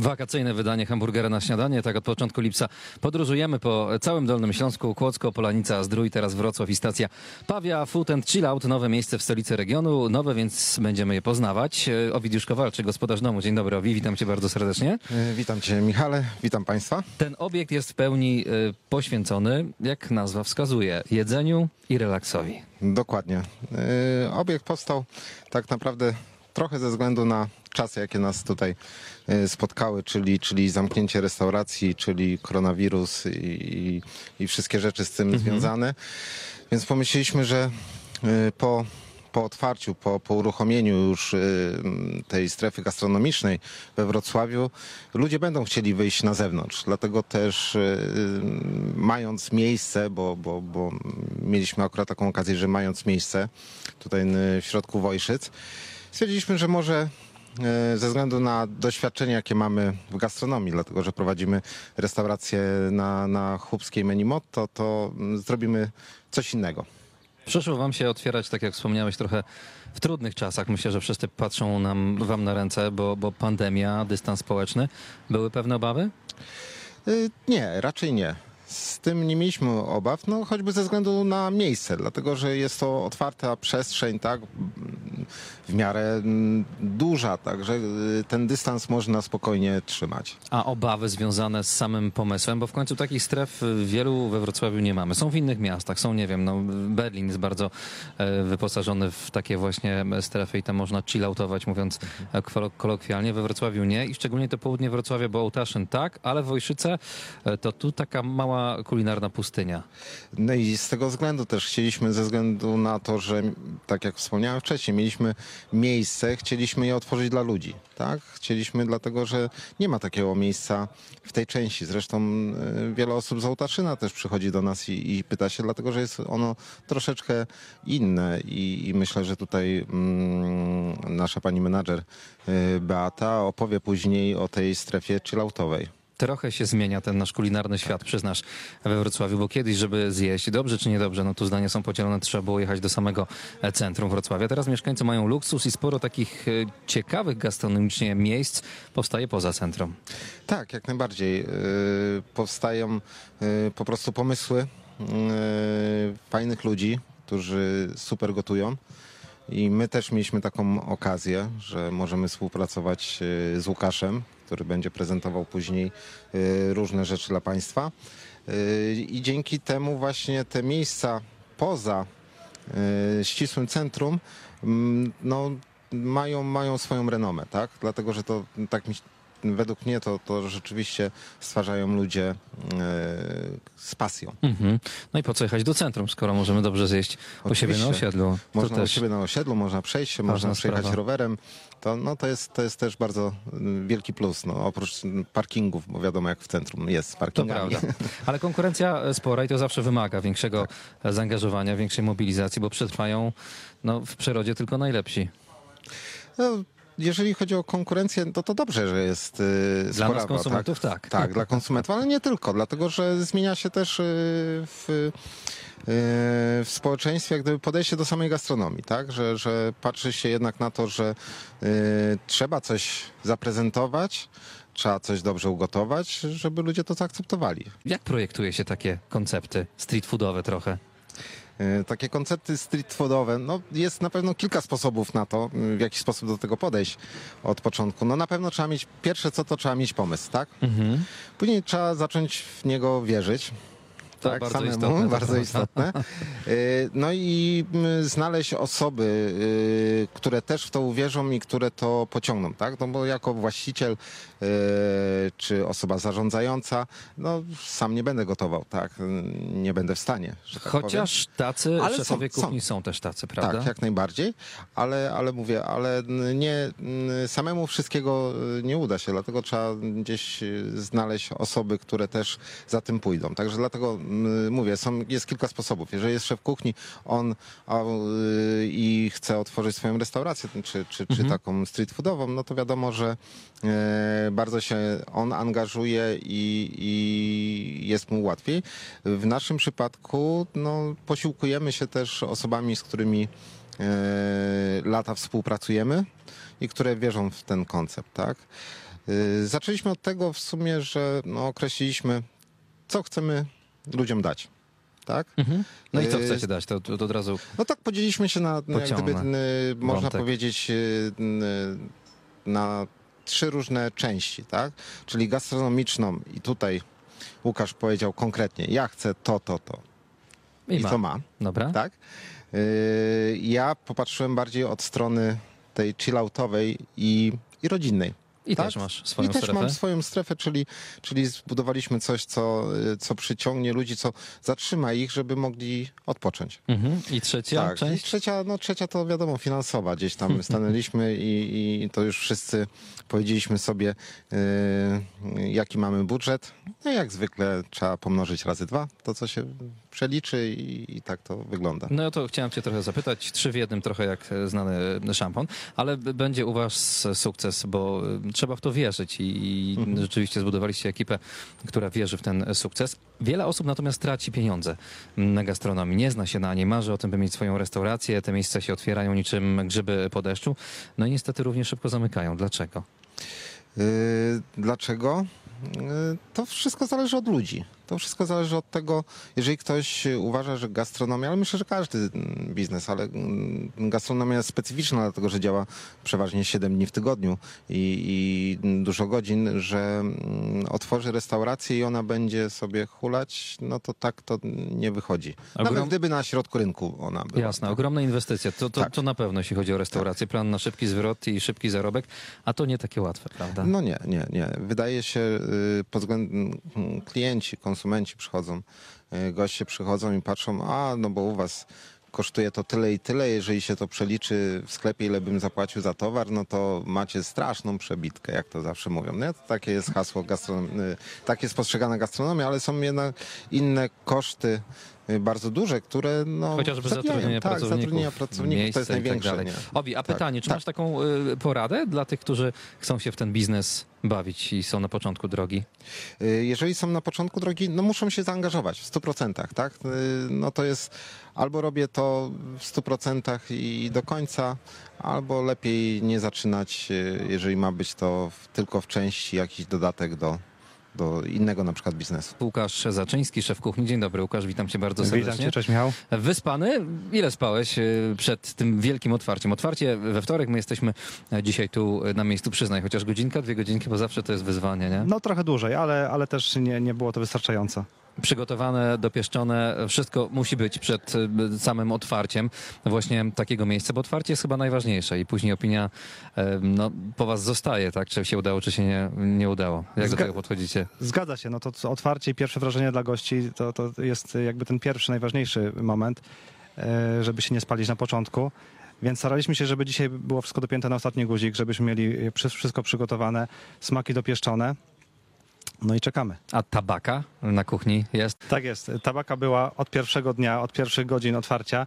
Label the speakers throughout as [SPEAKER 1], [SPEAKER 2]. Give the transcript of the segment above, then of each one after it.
[SPEAKER 1] Wakacyjne wydanie hamburgera na śniadanie. Tak od początku lipca podróżujemy po całym Dolnym Śląsku. Kłodzko, Polanica, Zdrój, teraz Wrocław i stacja Pawia Food and Chill Out. Nowe miejsce w stolicy regionu. Nowe, więc będziemy je poznawać. E, Owidiusz Kowalczyk, gospodarz domu. Dzień dobry, Owi. Witam cię bardzo serdecznie.
[SPEAKER 2] E, Witam Cię, Michale, witam Państwa.
[SPEAKER 1] Ten obiekt jest w pełni e, poświęcony, jak nazwa wskazuje, jedzeniu i relaksowi.
[SPEAKER 2] Dokładnie. Obiekt powstał tak naprawdę trochę ze względu na czasy, jakie nas tutaj e, spotkały, czyli, czyli zamknięcie restauracji, czyli koronawirus i, i wszystkie rzeczy z tym związane. Więc pomyśleliśmy, że e, po po otwarciu, po, po uruchomieniu już y, tej strefy gastronomicznej we Wrocławiu, ludzie będą chcieli wyjść na zewnątrz. Dlatego też mając miejsce, bo, bo, bo mieliśmy akurat taką okazję, że mając miejsce tutaj w środku Wojszyc, stwierdziliśmy, że może y, ze względu na doświadczenie, jakie mamy w gastronomii, dlatego że prowadzimy restaurację na, na chłopskiej menu motto, to mm, zrobimy coś innego.
[SPEAKER 1] Przyszło wam się otwierać, tak jak wspomniałeś, trochę w trudnych czasach. Myślę, że wszyscy patrzą nam, wam na ręce, bo, bo pandemia, dystans społeczny. Były pewne obawy?
[SPEAKER 2] Y, Nie, raczej nie. Z tym nie mieliśmy obaw, no choćby ze względu na miejsce, dlatego że jest to otwarta przestrzeń, tak, w miarę mm, duża, także y, ten dystans można spokojnie trzymać.
[SPEAKER 1] A obawy związane z samym pomysłem, bo w końcu takich stref y, wielu we Wrocławiu nie mamy. Są w innych miastach, są, nie wiem, no, Berlin jest bardzo e, wyposażony w takie właśnie strefy i tam można chilloutować, mówiąc e, kolo- kolokwialnie. We Wrocławiu nie i szczególnie to południe Wrocławia, bo Ołtaszyn tak, ale Wojszyce e, to tu taka mała kulinarna pustynia.
[SPEAKER 2] No i z tego względu też chcieliśmy, ze względu na to, że tak jak wspomniałem wcześniej, mieliśmy miejsce, chcieliśmy je otworzyć dla ludzi, tak? Chcieliśmy dlatego, że nie ma takiego miejsca w tej części. Zresztą y, wiele osób z Ołtaszyna też przychodzi do nas i, i pyta się, dlatego że jest ono troszeczkę inne i, i myślę, że tutaj mm, nasza pani menadżer y, Beata opowie później o tej strefie chilloutowej.
[SPEAKER 1] Trochę się zmienia ten nasz kulinarny świat, przyznasz, we Wrocławiu, bo kiedyś, żeby zjeść dobrze czy niedobrze, no tu zdania są podzielone, trzeba było jechać do samego e, centrum Wrocławia. Teraz mieszkańcy mają luksus i sporo takich e, ciekawych gastronomicznie miejsc powstaje poza centrum.
[SPEAKER 2] Tak, jak najbardziej. Yy, Powstają po prostu pomysły fajnych ludzi, którzy super gotują. I my też mieliśmy taką okazję, że możemy współpracować z Łukaszem, który będzie prezentował później yy, różne rzeczy dla Państwa. Yy, I dzięki temu właśnie te miejsca poza yy, ścisłym centrum mm, no, mają, mają swoją renomę, tak? Dlatego, że to tak mi, według mnie to, to rzeczywiście stwarzają ludzie yy, z pasją.
[SPEAKER 1] Mhm. No i po co jechać do centrum, skoro możemy dobrze zjeść u siebie na
[SPEAKER 2] Oczywiście.
[SPEAKER 1] osiedlu? To
[SPEAKER 2] Można u
[SPEAKER 1] też
[SPEAKER 2] siebie na osiedlu, można przejść się, można przejechać
[SPEAKER 1] sprawa.
[SPEAKER 2] rowerem. To, no, to, jest, to jest też bardzo y, wielki plus. No, oprócz y, parkingów, bo wiadomo jak w centrum jest z
[SPEAKER 1] To prawda. Ale konkurencja e, spora i to zawsze wymaga większego e, zaangażowania, większej mobilizacji, bo przetrwają no, w przyrodzie tylko najlepsi.
[SPEAKER 2] No, jeżeli chodzi o konkurencję, to to dobrze, że jest y,
[SPEAKER 1] Dla nas
[SPEAKER 2] sporawa,
[SPEAKER 1] konsumentów tak.
[SPEAKER 2] Tak, dla konsumentów, ale nie tylko, dlatego że zmienia się też y, w, y, w społeczeństwie jak gdyby podejście do samej gastronomii, tak? Że, że patrzy się jednak na to, że y, trzeba coś zaprezentować, trzeba coś dobrze ugotować, żeby ludzie to zaakceptowali.
[SPEAKER 1] Jak projektuje się takie koncepty street foodowe trochę?
[SPEAKER 2] E, Takie koncepty street foodowe, no jest na pewno kilka sposobów na to, w jaki sposób do tego podejść od początku. No na pewno trzeba mieć, pierwsze co to trzeba mieć pomysł, tak?
[SPEAKER 1] Mhm.
[SPEAKER 2] Później trzeba zacząć w niego wierzyć. Tak,
[SPEAKER 1] bardzo
[SPEAKER 2] samemu,
[SPEAKER 1] istotne, to
[SPEAKER 2] bardzo istotne. Y, No i mm, znaleźć osoby, y, które też w to uwierzą i które to pociągną, tak? No bo jako właściciel y, czy osoba zarządzająca, no sam nie będę gotował, tak? Nie będę w stanie, tak powiem.
[SPEAKER 1] Chociaż tacy
[SPEAKER 2] Ale są-
[SPEAKER 1] szefowie
[SPEAKER 2] są.
[SPEAKER 1] kuchni są też tacy, prawda?
[SPEAKER 2] Tak, jak najbardziej, ale, ale mówię, ale nie samemu wszystkiego nie uda się, dlatego trzeba gdzieś znaleźć osoby, które też za tym pójdą. Także dlatego mówię, są, jest kilka sposobów. Jeżeli jest szef kuchni, on a, y, i chce otworzyć swoją restaurację, czy, czy, czy taką street foodową, no to wiadomo, że e, bardzo się on angażuje i, i jest mu łatwiej. W naszym przypadku no, posiłkujemy się też osobami, z którymi e, lata współpracujemy i które wierzą w ten koncept, tak? Y, Zaczęliśmy od tego w sumie, że no, określiliśmy, co chcemy ludziom dać. Tak?
[SPEAKER 1] Mhm. No i co
[SPEAKER 2] Y,
[SPEAKER 1] chcecie dać? To, to, to od razu
[SPEAKER 2] No tak podzieliliśmy się na, no, jak gdyby, y, można
[SPEAKER 1] wątek.
[SPEAKER 2] powiedzieć, y, na trzy różne części, tak? Czyli gastronomiczną i tutaj Łukasz powiedział konkretnie, ja chcę to, to, to.
[SPEAKER 1] i,
[SPEAKER 2] I
[SPEAKER 1] ma.
[SPEAKER 2] to ma,
[SPEAKER 1] Dobra.
[SPEAKER 2] tak? Ja popatrzyłem bardziej od strony tej chilloutowej i, i rodzinnej.
[SPEAKER 1] I
[SPEAKER 2] tak?
[SPEAKER 1] też masz swoją
[SPEAKER 2] I też
[SPEAKER 1] strefę.
[SPEAKER 2] mam swoją strefę, czyli, czyli zbudowaliśmy coś, co, co przyciągnie ludzi, co zatrzyma ich, żeby mogli odpocząć.
[SPEAKER 1] Mhm. I trzecia
[SPEAKER 2] Tak, i
[SPEAKER 1] część?
[SPEAKER 2] trzecia, no trzecia to wiadomo finansowa. Gdzieś tam stanęliśmy i, i to już wszyscy powiedzieliśmy sobie, y, jaki mamy budżet. No i jak zwykle trzeba pomnożyć razy dwa, to co się przeliczy i, i tak to wygląda.
[SPEAKER 1] No to chciałem cię trochę zapytać, trzy w jednym, trochę jak e, znany szampon, ale będzie u was sukces, bo e, trzeba w to wierzyć i,
[SPEAKER 2] Mhm.
[SPEAKER 1] rzeczywiście zbudowaliście ekipę, która wierzy w ten sukces. Wiele osób natomiast traci pieniądze na gastronomii, nie zna się na niej, marzy o tym, by mieć swoją restaurację, te miejsca się otwierają niczym grzyby po deszczu, no i niestety równie szybko zamykają. Dlaczego?
[SPEAKER 2] Y, Dlaczego? Y, To wszystko zależy od ludzi. To wszystko zależy od tego, jeżeli ktoś uważa, że gastronomia, ale myślę, że każdy biznes, ale mm, gastronomia jest specyficzna, dlatego że działa przeważnie 7 dni w tygodniu i, i dużo godzin, że mm, otworzy restaurację i ona będzie sobie hulać, no to tak to nie wychodzi. Nawet
[SPEAKER 1] Ogrom-
[SPEAKER 2] gdyby na środku rynku ona była.
[SPEAKER 1] Jasne,
[SPEAKER 2] tak?
[SPEAKER 1] ogromne inwestycje. To, to,
[SPEAKER 2] Tak.
[SPEAKER 1] to na pewno, jeśli chodzi o restaurację. Plan na szybki zwrot i szybki zarobek, a to nie takie łatwe, prawda?
[SPEAKER 2] No nie, nie, nie. Wydaje się, y, pod względem mm, klienci, konsumenci przychodzą, y, goście przychodzą i patrzą, a no bo u was kosztuje to tyle i tyle, jeżeli się to przeliczy w sklepie, ile bym zapłacił za towar, no to macie straszną przebitkę, jak to zawsze mówią. To takie jest hasło, gastronom- y, tak jest postrzegana gastronomia, ale są jednak inne koszty bardzo duże, które no,
[SPEAKER 1] Chociażby
[SPEAKER 2] zabijają.
[SPEAKER 1] zatrudnienie
[SPEAKER 2] tak,
[SPEAKER 1] pracowników,
[SPEAKER 2] zatrudnienia pracowników to jest
[SPEAKER 1] tak
[SPEAKER 2] największe. nie?
[SPEAKER 1] Obi, a
[SPEAKER 2] Tak,
[SPEAKER 1] pytanie, czy
[SPEAKER 2] tak.
[SPEAKER 1] masz taką y, poradę dla tych, którzy chcą się w ten biznes bawić i są na początku drogi?
[SPEAKER 2] Y, Jeżeli są na początku drogi, no muszą się zaangażować w 100%, tak? Y, No to jest albo robię to w 100% i do końca, albo lepiej nie zaczynać, y, jeżeli ma być to tylko w części jakiś dodatek do, do innego na przykład biznesu.
[SPEAKER 1] Łukasz Zaczyński, szef kuchni. Dzień dobry, Łukasz, witam cię bardzo serdecznie.
[SPEAKER 3] Witam cię, cześć Michał.
[SPEAKER 1] Wyspany? Ile spałeś y, przed tym wielkim otwarciem? Otwarcie we wtorek, my jesteśmy e, dzisiaj tu e, na miejscu, przyznaj, chociaż godzinka, dwie godzinki, bo zawsze to jest wyzwanie, nie?
[SPEAKER 3] No trochę dłużej, ale, ale też nie, nie było to wystarczająco.
[SPEAKER 1] przygotowane, dopieszczone, wszystko musi być przed y, samym otwarciem właśnie takiego miejsca, bo otwarcie jest chyba najważniejsze i później opinia e, no, po was zostaje, tak? Czy się udało, czy się nie, nie udało. Jak do
[SPEAKER 3] Zga-
[SPEAKER 1] tego podchodzicie?
[SPEAKER 3] Zgadza się, no to otwarcie i pierwsze wrażenie dla gości to, to jest jakby ten pierwszy, najważniejszy moment, e, żeby się nie spalić na początku. Więc staraliśmy się, żeby dzisiaj było wszystko dopięte na ostatni guzik, żebyśmy mieli przy- wszystko przygotowane, smaki dopieszczone. No i czekamy.
[SPEAKER 1] A tabaka na kuchni jest?
[SPEAKER 3] Tak jest. Tabaka była od pierwszego dnia, od pierwszych godzin otwarcia.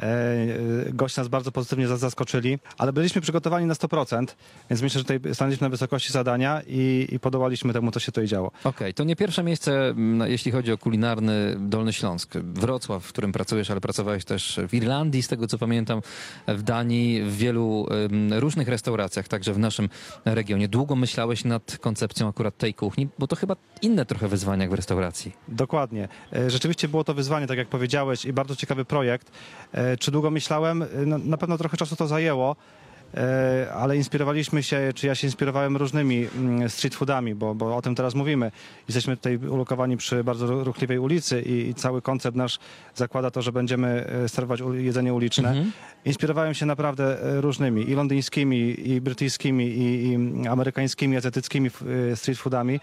[SPEAKER 3] E, e, goście nas bardzo pozytywnie za- zaskoczyli, ale byliśmy przygotowani na 100%, więc myślę, że tutaj stanęliśmy na wysokości zadania i, i podołaliśmy temu, co się tutaj działo.
[SPEAKER 1] Okej, to nie pierwsze miejsce, jeśli chodzi o kulinarny Dolny Śląsk. Wrocław, w którym pracujesz, ale pracowałeś też w Irlandii, z tego co pamiętam, w Danii, w wielu różnych restauracjach, także w naszym regionie. Długo myślałeś nad koncepcją akurat tej kuchni, bo to chyba inne trochę wyzwania jak w restauracji.
[SPEAKER 3] Dokładnie. E, Rzeczywiście było to wyzwanie, tak jak powiedziałeś, i bardzo ciekawy projekt. E, Czy długo myślałem? E, No, na pewno trochę czasu to zajęło. E, Ale inspirowaliśmy się, czy ja się inspirowałem różnymi mm, street foodami, bo, bo o tym teraz mówimy. Jesteśmy tutaj ulokowani przy bardzo ru- ruchliwej ulicy i, i cały koncept nasz zakłada to, że będziemy e, serwować jedzenie uliczne.
[SPEAKER 1] Mhm.
[SPEAKER 3] Inspirowałem się naprawdę e, różnymi, i londyńskimi, i brytyjskimi, i, i amerykańskimi, azjatyckimi street foodami,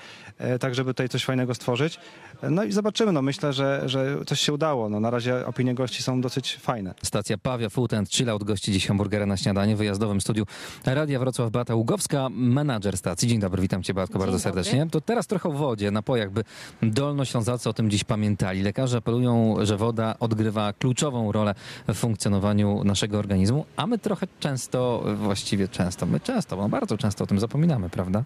[SPEAKER 3] tak żeby tutaj coś fajnego stworzyć. No i zobaczymy, no myślę, że, że coś się udało. No, na razie opinie gości są dosyć fajne.
[SPEAKER 1] Stacja Pawia Food and Chill Out gości dziś hamburgera na śniadanie w wyjazdowym studiu Radia Wrocław Beata Ługowska, menadżer stacji. Dzień dobry, witam cię Beatko bardzo
[SPEAKER 4] dobry.
[SPEAKER 1] serdecznie. To teraz trochę o wodzie, napojach, by dolnoślązacy o tym dziś pamiętali. Lekarze apelują, że woda odgrywa kluczową rolę w funkcjonowaniu naszego organizmu, a my trochę często, właściwie często, my często, no bardzo często o tym zapominamy, prawda?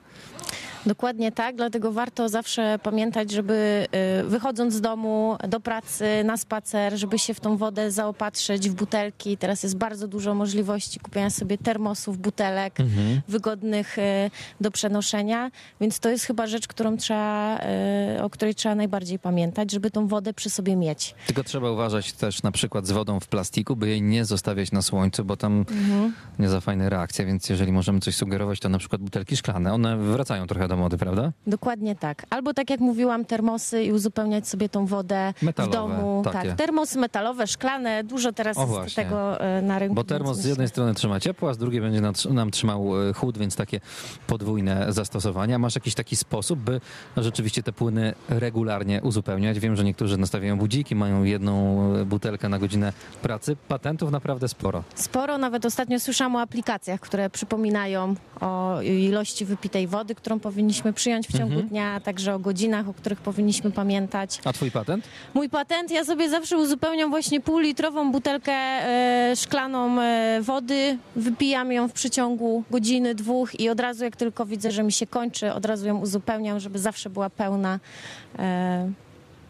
[SPEAKER 4] Dokładnie tak, dlatego warto zawsze pamiętać, żeby y, wychodząc z domu do pracy, na spacer, żeby się w tą wodę zaopatrzyć w butelki. Teraz jest bardzo dużo możliwości kupienia sobie termosów, butelek,
[SPEAKER 1] Mhm.
[SPEAKER 4] wygodnych e, do przenoszenia, więc to jest chyba rzecz, którą trzeba, e, o której trzeba najbardziej pamiętać, żeby tą wodę przy sobie mieć.
[SPEAKER 1] Tylko trzeba uważać też na przykład z wodą w plastiku, by jej nie zostawiać na słońcu, bo tam
[SPEAKER 4] Mhm.
[SPEAKER 1] nie za fajne reakcje, więc jeżeli możemy coś sugerować, to na przykład butelki szklane, one wracają trochę do mody, prawda?
[SPEAKER 4] Dokładnie tak. Albo tak jak mówiłam, termosy i uzupełniać sobie tą wodę
[SPEAKER 1] Metalowe,
[SPEAKER 4] w domu.
[SPEAKER 1] takie.
[SPEAKER 4] Tak, termosy metalowe, szklane, dużo teraz
[SPEAKER 1] O,
[SPEAKER 4] jest
[SPEAKER 1] właśnie.
[SPEAKER 4] tego e, na rynku.
[SPEAKER 1] Bo termos z jednej strony trzyma ciepło, a z drugiej będzie nam- trzymał e, chłód, więc takie podwójne zastosowania. Masz jakiś taki sposób, by rzeczywiście te płyny regularnie uzupełniać? Wiem, że niektórzy nastawiają budziki, mają jedną e, butelkę na godzinę pracy. Patentów naprawdę sporo.
[SPEAKER 4] Sporo, nawet ostatnio słyszałam o aplikacjach, które przypominają o ilości wypitej wody, którą powinniśmy przyjąć w ciągu
[SPEAKER 1] Mhm.
[SPEAKER 4] dnia, a także o godzinach, o których powinniśmy pamiętać.
[SPEAKER 1] A twój patent?
[SPEAKER 4] Mój patent, ja sobie zawsze uzupełniam właśnie półlitrową butelkę e, szklaną wody, wypijam ją w przeciągu godziny, dwóch i od razu jak tylko widzę, że mi się kończy, od razu ją uzupełniam, żeby zawsze była pełna. E,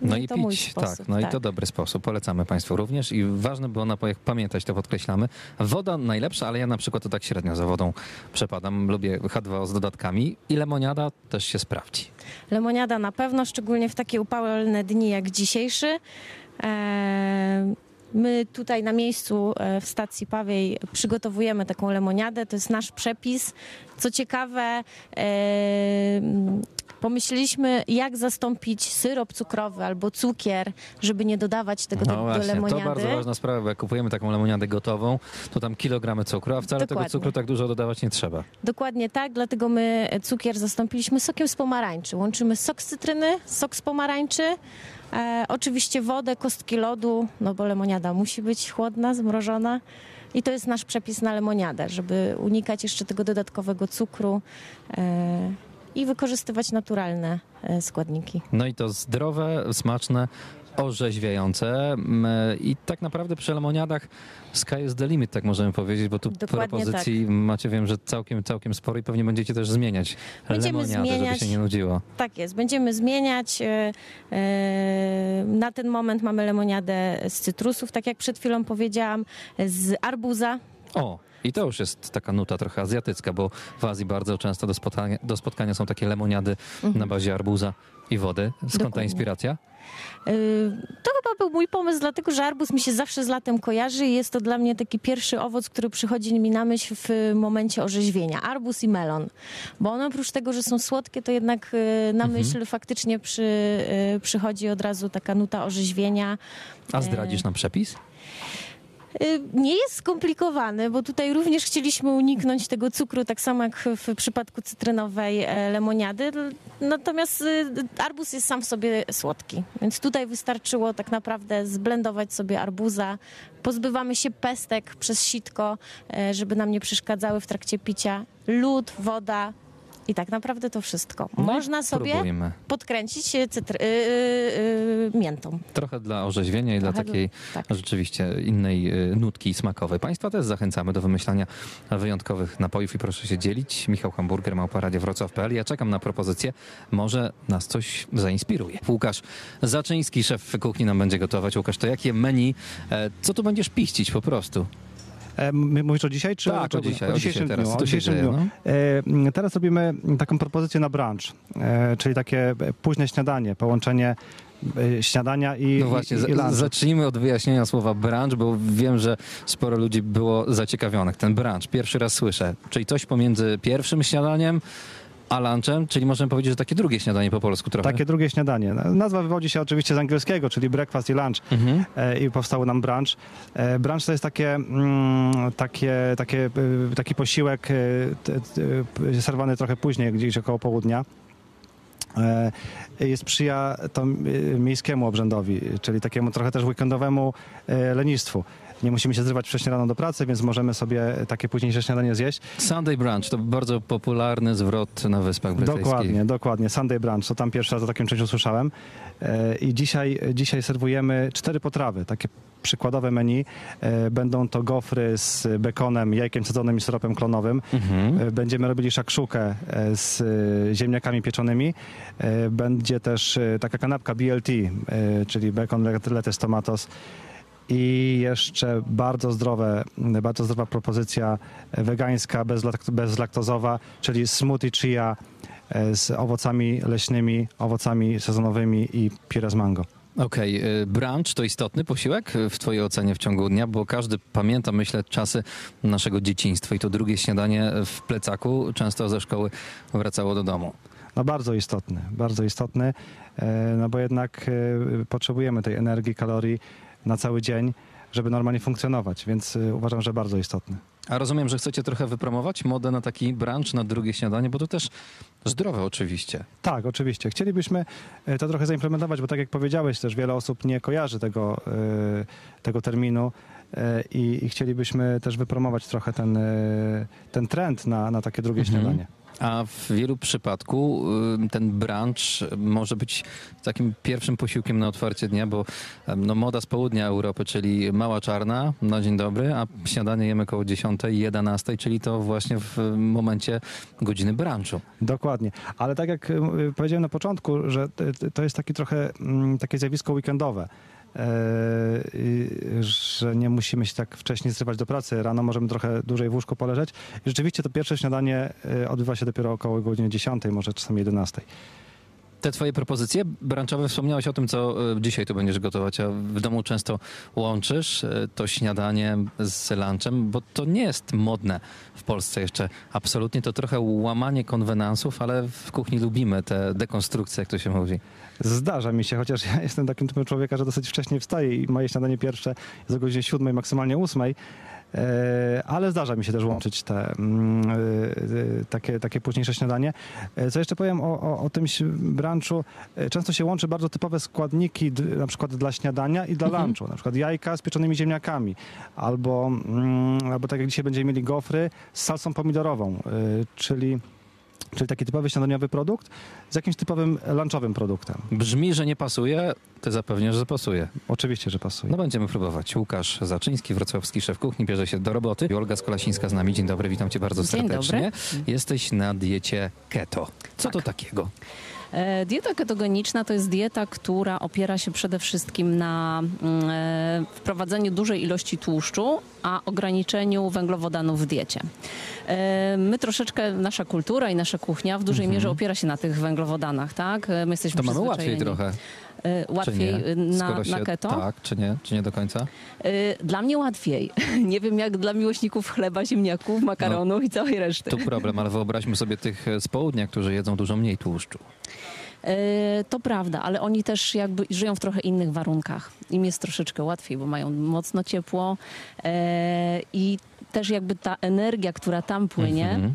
[SPEAKER 1] No i pić, tak. No i to dobry sposób. Polecamy Państwu również i ważne było napojach pamiętać, to podkreślamy. Woda najlepsza, ale ja na przykład to tak średnio za wodą przepadam. Lubię H2O z dodatkami i lemoniada też się sprawdzi.
[SPEAKER 4] Lemoniada na pewno, szczególnie w takie upalne dni jak dzisiejszy. E, My tutaj na miejscu e, w stacji Pawiej przygotowujemy taką lemoniadę. To jest nasz przepis. Co ciekawe, e, pomyśleliśmy, jak zastąpić syrop cukrowy albo cukier, żeby nie dodawać tego do,
[SPEAKER 1] No
[SPEAKER 4] do
[SPEAKER 1] właśnie, to
[SPEAKER 4] lemoniady.
[SPEAKER 1] bardzo ważna sprawa, bo jak kupujemy taką lemoniadę gotową, to tam kilogramy cukru, a wcale tego
[SPEAKER 4] Dokładnie.
[SPEAKER 1] cukru tak dużo dodawać nie trzeba.
[SPEAKER 4] Dokładnie tak, dlatego my cukier zastąpiliśmy sokiem z pomarańczy. Łączymy sok z cytryny, sok z pomarańczy, e, oczywiście wodę, kostki lodu, no bo lemoniada musi być chłodna, zmrożona. I to jest nasz przepis na lemoniadę, żeby unikać jeszcze tego dodatkowego cukru e, i wykorzystywać naturalne e, składniki.
[SPEAKER 1] No i to zdrowe, smaczne, orzeźwiające mm, i tak naprawdę przy lemoniadach sky is the limit, tak możemy powiedzieć, bo tu
[SPEAKER 4] Dokładnie
[SPEAKER 1] propozycji macie, wiem, że całkiem, całkiem sporo i pewnie będziecie też zmieniać
[SPEAKER 4] Będziemy
[SPEAKER 1] lemoniadę, żeby
[SPEAKER 4] zmieniać.
[SPEAKER 1] się nie nudziło.
[SPEAKER 4] Tak jest, będziemy zmieniać. e, e, Na ten moment mamy lemoniadę z cytrusów, tak jak przed chwilą powiedziałam, z arbuza.
[SPEAKER 1] O, i to już jest taka nuta trochę azjatycka, bo w Azji bardzo często do spotkania, do spotkania są takie lemoniady na bazie arbuza i wody. Skąd ta
[SPEAKER 4] Dokładnie.
[SPEAKER 1] inspiracja?
[SPEAKER 4] Y, To chyba był mój pomysł, dlatego że arbuz mi się zawsze z latem kojarzy i jest to dla mnie taki pierwszy owoc, który przychodzi mi na myśl w momencie orzeźwienia. Arbuz i melon. Bo one oprócz tego, że są słodkie, to jednak y, na myśl faktycznie przy, y, przychodzi od razu taka nuta orzeźwienia.
[SPEAKER 1] A zdradzisz nam przepis?
[SPEAKER 4] Y, Nie jest skomplikowany, bo tutaj również chcieliśmy uniknąć tego cukru, tak samo jak w przypadku cytrynowej e, lemoniady. Natomiast y, arbuz jest sam w sobie słodki, więc tutaj wystarczyło tak naprawdę zblendować sobie arbuza. Pozbywamy się pestek przez sitko, e, żeby nam nie przeszkadzały w trakcie picia. Lód, woda i tak naprawdę to wszystko.
[SPEAKER 1] No
[SPEAKER 4] Można sobie
[SPEAKER 1] Próbujmy.
[SPEAKER 4] podkręcić cytry, y, y, y, miętą.
[SPEAKER 1] Trochę dla orzeźwienia i dla
[SPEAKER 4] Trochę
[SPEAKER 1] takiej
[SPEAKER 4] tak.
[SPEAKER 1] rzeczywiście innej y, nutki smakowej. Państwa też zachęcamy do wymyślania wyjątkowych napojów i proszę się dzielić. Michał Hamburger, Małpa Radio Wrocław.pl. Ja czekam na propozycję. Może nas coś zainspiruje. Łukasz Zaczyński, szef kuchni nam będzie gotować. Łukasz, to jakie menu? E, Co tu będziesz piścić po prostu?
[SPEAKER 3] Mówisz o dzisiaj? Czy
[SPEAKER 1] Tak, o dzisiaj, o
[SPEAKER 3] dzisiejszym
[SPEAKER 1] dzisiaj teraz.
[SPEAKER 3] dniu?
[SPEAKER 1] Co
[SPEAKER 3] O dzisiejszym
[SPEAKER 1] dzieje,
[SPEAKER 3] dniu.
[SPEAKER 1] no?
[SPEAKER 3] Teraz robimy taką propozycję na brunch, e, czyli takie e, późne śniadanie, połączenie e, śniadania i,
[SPEAKER 1] No właśnie,
[SPEAKER 3] i, i
[SPEAKER 1] zacznijmy od wyjaśnienia słowa brunch, bo wiem, że sporo ludzi było zaciekawionych. Ten brunch, pierwszy raz słyszę. Czyli coś pomiędzy pierwszym śniadaniem a lunchem, czyli możemy powiedzieć, że takie drugie śniadanie po polsku trochę.
[SPEAKER 3] Takie drugie śniadanie. Nazwa wywodzi się oczywiście z angielskiego, czyli breakfast i lunch.
[SPEAKER 1] Mhm.
[SPEAKER 3] E, i powstało nam brunch. E, Brunch to jest takie, mm, takie, takie, e, taki posiłek serwowany trochę później, gdzieś około południa. Jest sprzyja to miejskiemu obrzędowi, czyli takiemu trochę też weekendowemu lenistwu. Nie musimy się zrywać wcześniej rano do pracy, więc możemy sobie takie późniejsze śniadanie zjeść.
[SPEAKER 1] Sunday brunch to bardzo popularny zwrot na Wyspach Brytyjskich.
[SPEAKER 3] Dokładnie, dokładnie. Sunday brunch, to tam pierwszy raz o takim czymś usłyszałem. E, I dzisiaj, dzisiaj serwujemy cztery potrawy, takie przykładowe menu. E, Będą to gofry z bekonem, jajkiem sadzonym i syropem klonowym.
[SPEAKER 1] Mhm.
[SPEAKER 3] E, Będziemy robili szakszukę z ziemniakami pieczonymi. Będzie też taka kanapka BLT, czyli bacon, lettuce, tomatoes i jeszcze bardzo zdrowe, bardzo zdrowa propozycja wegańska, bezlak- bezlaktozowa, czyli smoothie chia e, z owocami leśnymi, owocami sezonowymi i pire z mango.
[SPEAKER 1] Okej, y, brunch to istotny posiłek w twojej ocenie w ciągu dnia, bo każdy pamięta, myślę, czasy naszego dzieciństwa i to drugie śniadanie w plecaku często ze szkoły wracało do domu.
[SPEAKER 3] No bardzo istotny, bardzo istotny, e, no bo jednak e, potrzebujemy tej energii, kalorii na cały dzień, żeby normalnie funkcjonować, więc e, uważam, że bardzo istotny.
[SPEAKER 1] A rozumiem, że chcecie trochę wypromować modę na taki brunch, na drugie śniadanie, bo to też zdrowe oczywiście.
[SPEAKER 3] Tak, oczywiście. Chcielibyśmy e, to trochę zaimplementować, bo tak jak powiedziałeś, też wiele osób nie kojarzy tego, e, tego terminu i, i chcielibyśmy też wypromować trochę ten, ten trend na, na takie drugie
[SPEAKER 1] Mhm.
[SPEAKER 3] śniadanie.
[SPEAKER 1] A w wielu przypadku y, ten brunch może być takim pierwszym posiłkiem na otwarcie dnia, bo no, moda z południa Europy, czyli mała czarna na dzień dobry, a śniadanie jemy koło 10, 11, czyli to właśnie w momencie godziny brunchu.
[SPEAKER 3] Dokładnie. Ale tak jak e, powiedziałem na początku, że t- t- to jest taki trochę mm, takie zjawisko weekendowe. E, że nie musimy się tak wcześnie zrywać do pracy. Rano możemy trochę dłużej w łóżku poleżeć. I rzeczywiście to pierwsze śniadanie e, odbywa się dopiero około godziny 10, może czasami 11.
[SPEAKER 1] Te twoje propozycje brunchowe, wspomniałeś o tym, co y, dzisiaj tu będziesz gotować, a w domu często łączysz y, to śniadanie z lunchem, bo to nie jest modne w Polsce jeszcze absolutnie. To trochę łamanie konwenansów, ale w kuchni lubimy te dekonstrukcje, jak to się mówi.
[SPEAKER 3] Zdarza mi się, chociaż ja jestem takim typem człowieka, że dosyć wcześnie wstaję i moje śniadanie pierwsze jest o godzinie 7, maksymalnie 8. E, Ale zdarza mi się też łączyć te mm, e, e, takie, takie późniejsze śniadanie. E, Co jeszcze powiem o, o, o tym brunchu? E, Często się łączy bardzo typowe składniki, na przykład dla śniadania i dla
[SPEAKER 1] Mhm.
[SPEAKER 3] lunchu. Na przykład jajka z pieczonymi ziemniakami, albo, mm, albo tak jak dzisiaj będziemy mieli gofry z salsą pomidorową, e, czyli, czyli taki typowy śniadaniowy produkt z jakimś typowym lunchowym produktem.
[SPEAKER 1] Brzmi, że nie pasuje, ty zapewniasz, że pasuje.
[SPEAKER 3] Oczywiście, że pasuje.
[SPEAKER 1] No będziemy próbować. Łukasz Zaczyński, wrocławski szef kuchni, bierze się do roboty. I Olga Skolasińska z nami. Dzień dobry, witam cię bardzo
[SPEAKER 5] Dzień
[SPEAKER 1] serdecznie. Jesteś na diecie keto. Co to takiego?
[SPEAKER 5] E, Dieta ketogeniczna to jest dieta, która opiera się przede wszystkim na mm, e, wprowadzeniu dużej ilości tłuszczu, a ograniczeniu węglowodanów w diecie. E, My troszeczkę, nasza kultura i nasza kuchnia w dużej mierze opiera się na tych węglowodanach, tak? My jesteśmy
[SPEAKER 1] To mamy łatwiej trochę.
[SPEAKER 5] Łatwiej na,
[SPEAKER 1] się,
[SPEAKER 5] na keto?
[SPEAKER 1] Tak, czy nie? Czy nie do końca?
[SPEAKER 5] Dla mnie łatwiej. Nie wiem jak dla miłośników chleba, ziemniaków, makaronu i całej reszty.
[SPEAKER 1] Tu problem, ale wyobraźmy sobie tych z południa, którzy jedzą dużo mniej tłuszczu.
[SPEAKER 5] E, To prawda, ale oni też jakby żyją w trochę innych warunkach. Im jest troszeczkę łatwiej, bo mają mocno ciepło e, i też jakby ta energia, która tam płynie,
[SPEAKER 1] Mhm.
[SPEAKER 5] e,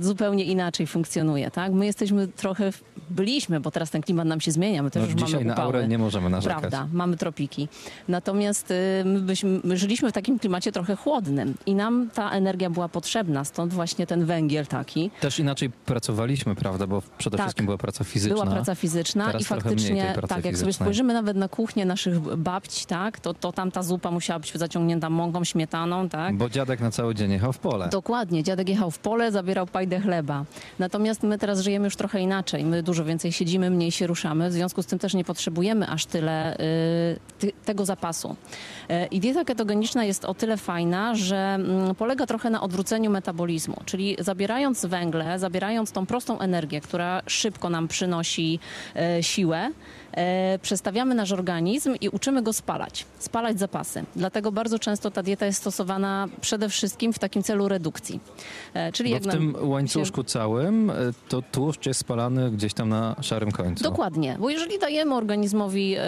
[SPEAKER 5] zupełnie inaczej funkcjonuje, tak? My jesteśmy trochę, byliśmy, bo teraz ten klimat nam się zmienia, my też
[SPEAKER 1] No,
[SPEAKER 5] już
[SPEAKER 1] dzisiaj
[SPEAKER 5] mamy
[SPEAKER 1] na
[SPEAKER 5] upały.
[SPEAKER 1] aurę nie możemy narzekać.
[SPEAKER 5] Prawda, mamy tropiki. Natomiast y, my, byśmy, my żyliśmy w takim klimacie trochę chłodnym i nam ta energia była potrzebna, stąd właśnie ten węgiel taki.
[SPEAKER 1] Też inaczej pracowaliśmy, prawda? Bo przede
[SPEAKER 5] Tak.
[SPEAKER 1] wszystkim była praca fizyczna.
[SPEAKER 5] Była praca fizyczna
[SPEAKER 1] Teraz
[SPEAKER 5] i faktycznie, tak, jak sobie spojrzymy nawet na kuchnię naszych babci, tak, to, to tam ta zupa musiała być zaciągnięta mąką, śmietaną, tak.
[SPEAKER 1] Bo dziadek na cały dzień jechał w pole.
[SPEAKER 5] Dokładnie, dziadek jechał w pole, zabierał pajdę chleba. Natomiast my teraz żyjemy już trochę inaczej. My dużo więcej siedzimy, mniej się ruszamy, w związku z tym też nie potrzebujemy aż tyle y, tego zapasu. Y, I dieta ketogeniczna jest o tyle fajna, że mm, polega trochę na odwróceniu metabolizmu, czyli zabierając węgle, zabierając tą prostą energię, która szybko nam przynosi y, siłę, przestawiamy nasz organizm i uczymy go spalać, spalać zapasy. Dlatego bardzo często ta dieta jest stosowana przede wszystkim w takim celu redukcji. E, czyli
[SPEAKER 1] Bo
[SPEAKER 5] jak
[SPEAKER 1] w tym
[SPEAKER 5] się-
[SPEAKER 1] łańcuszku całym y, to tłuszcz jest spalany gdzieś tam na szarym końcu.
[SPEAKER 5] Dokładnie, bo jeżeli dajemy organizmowi, e,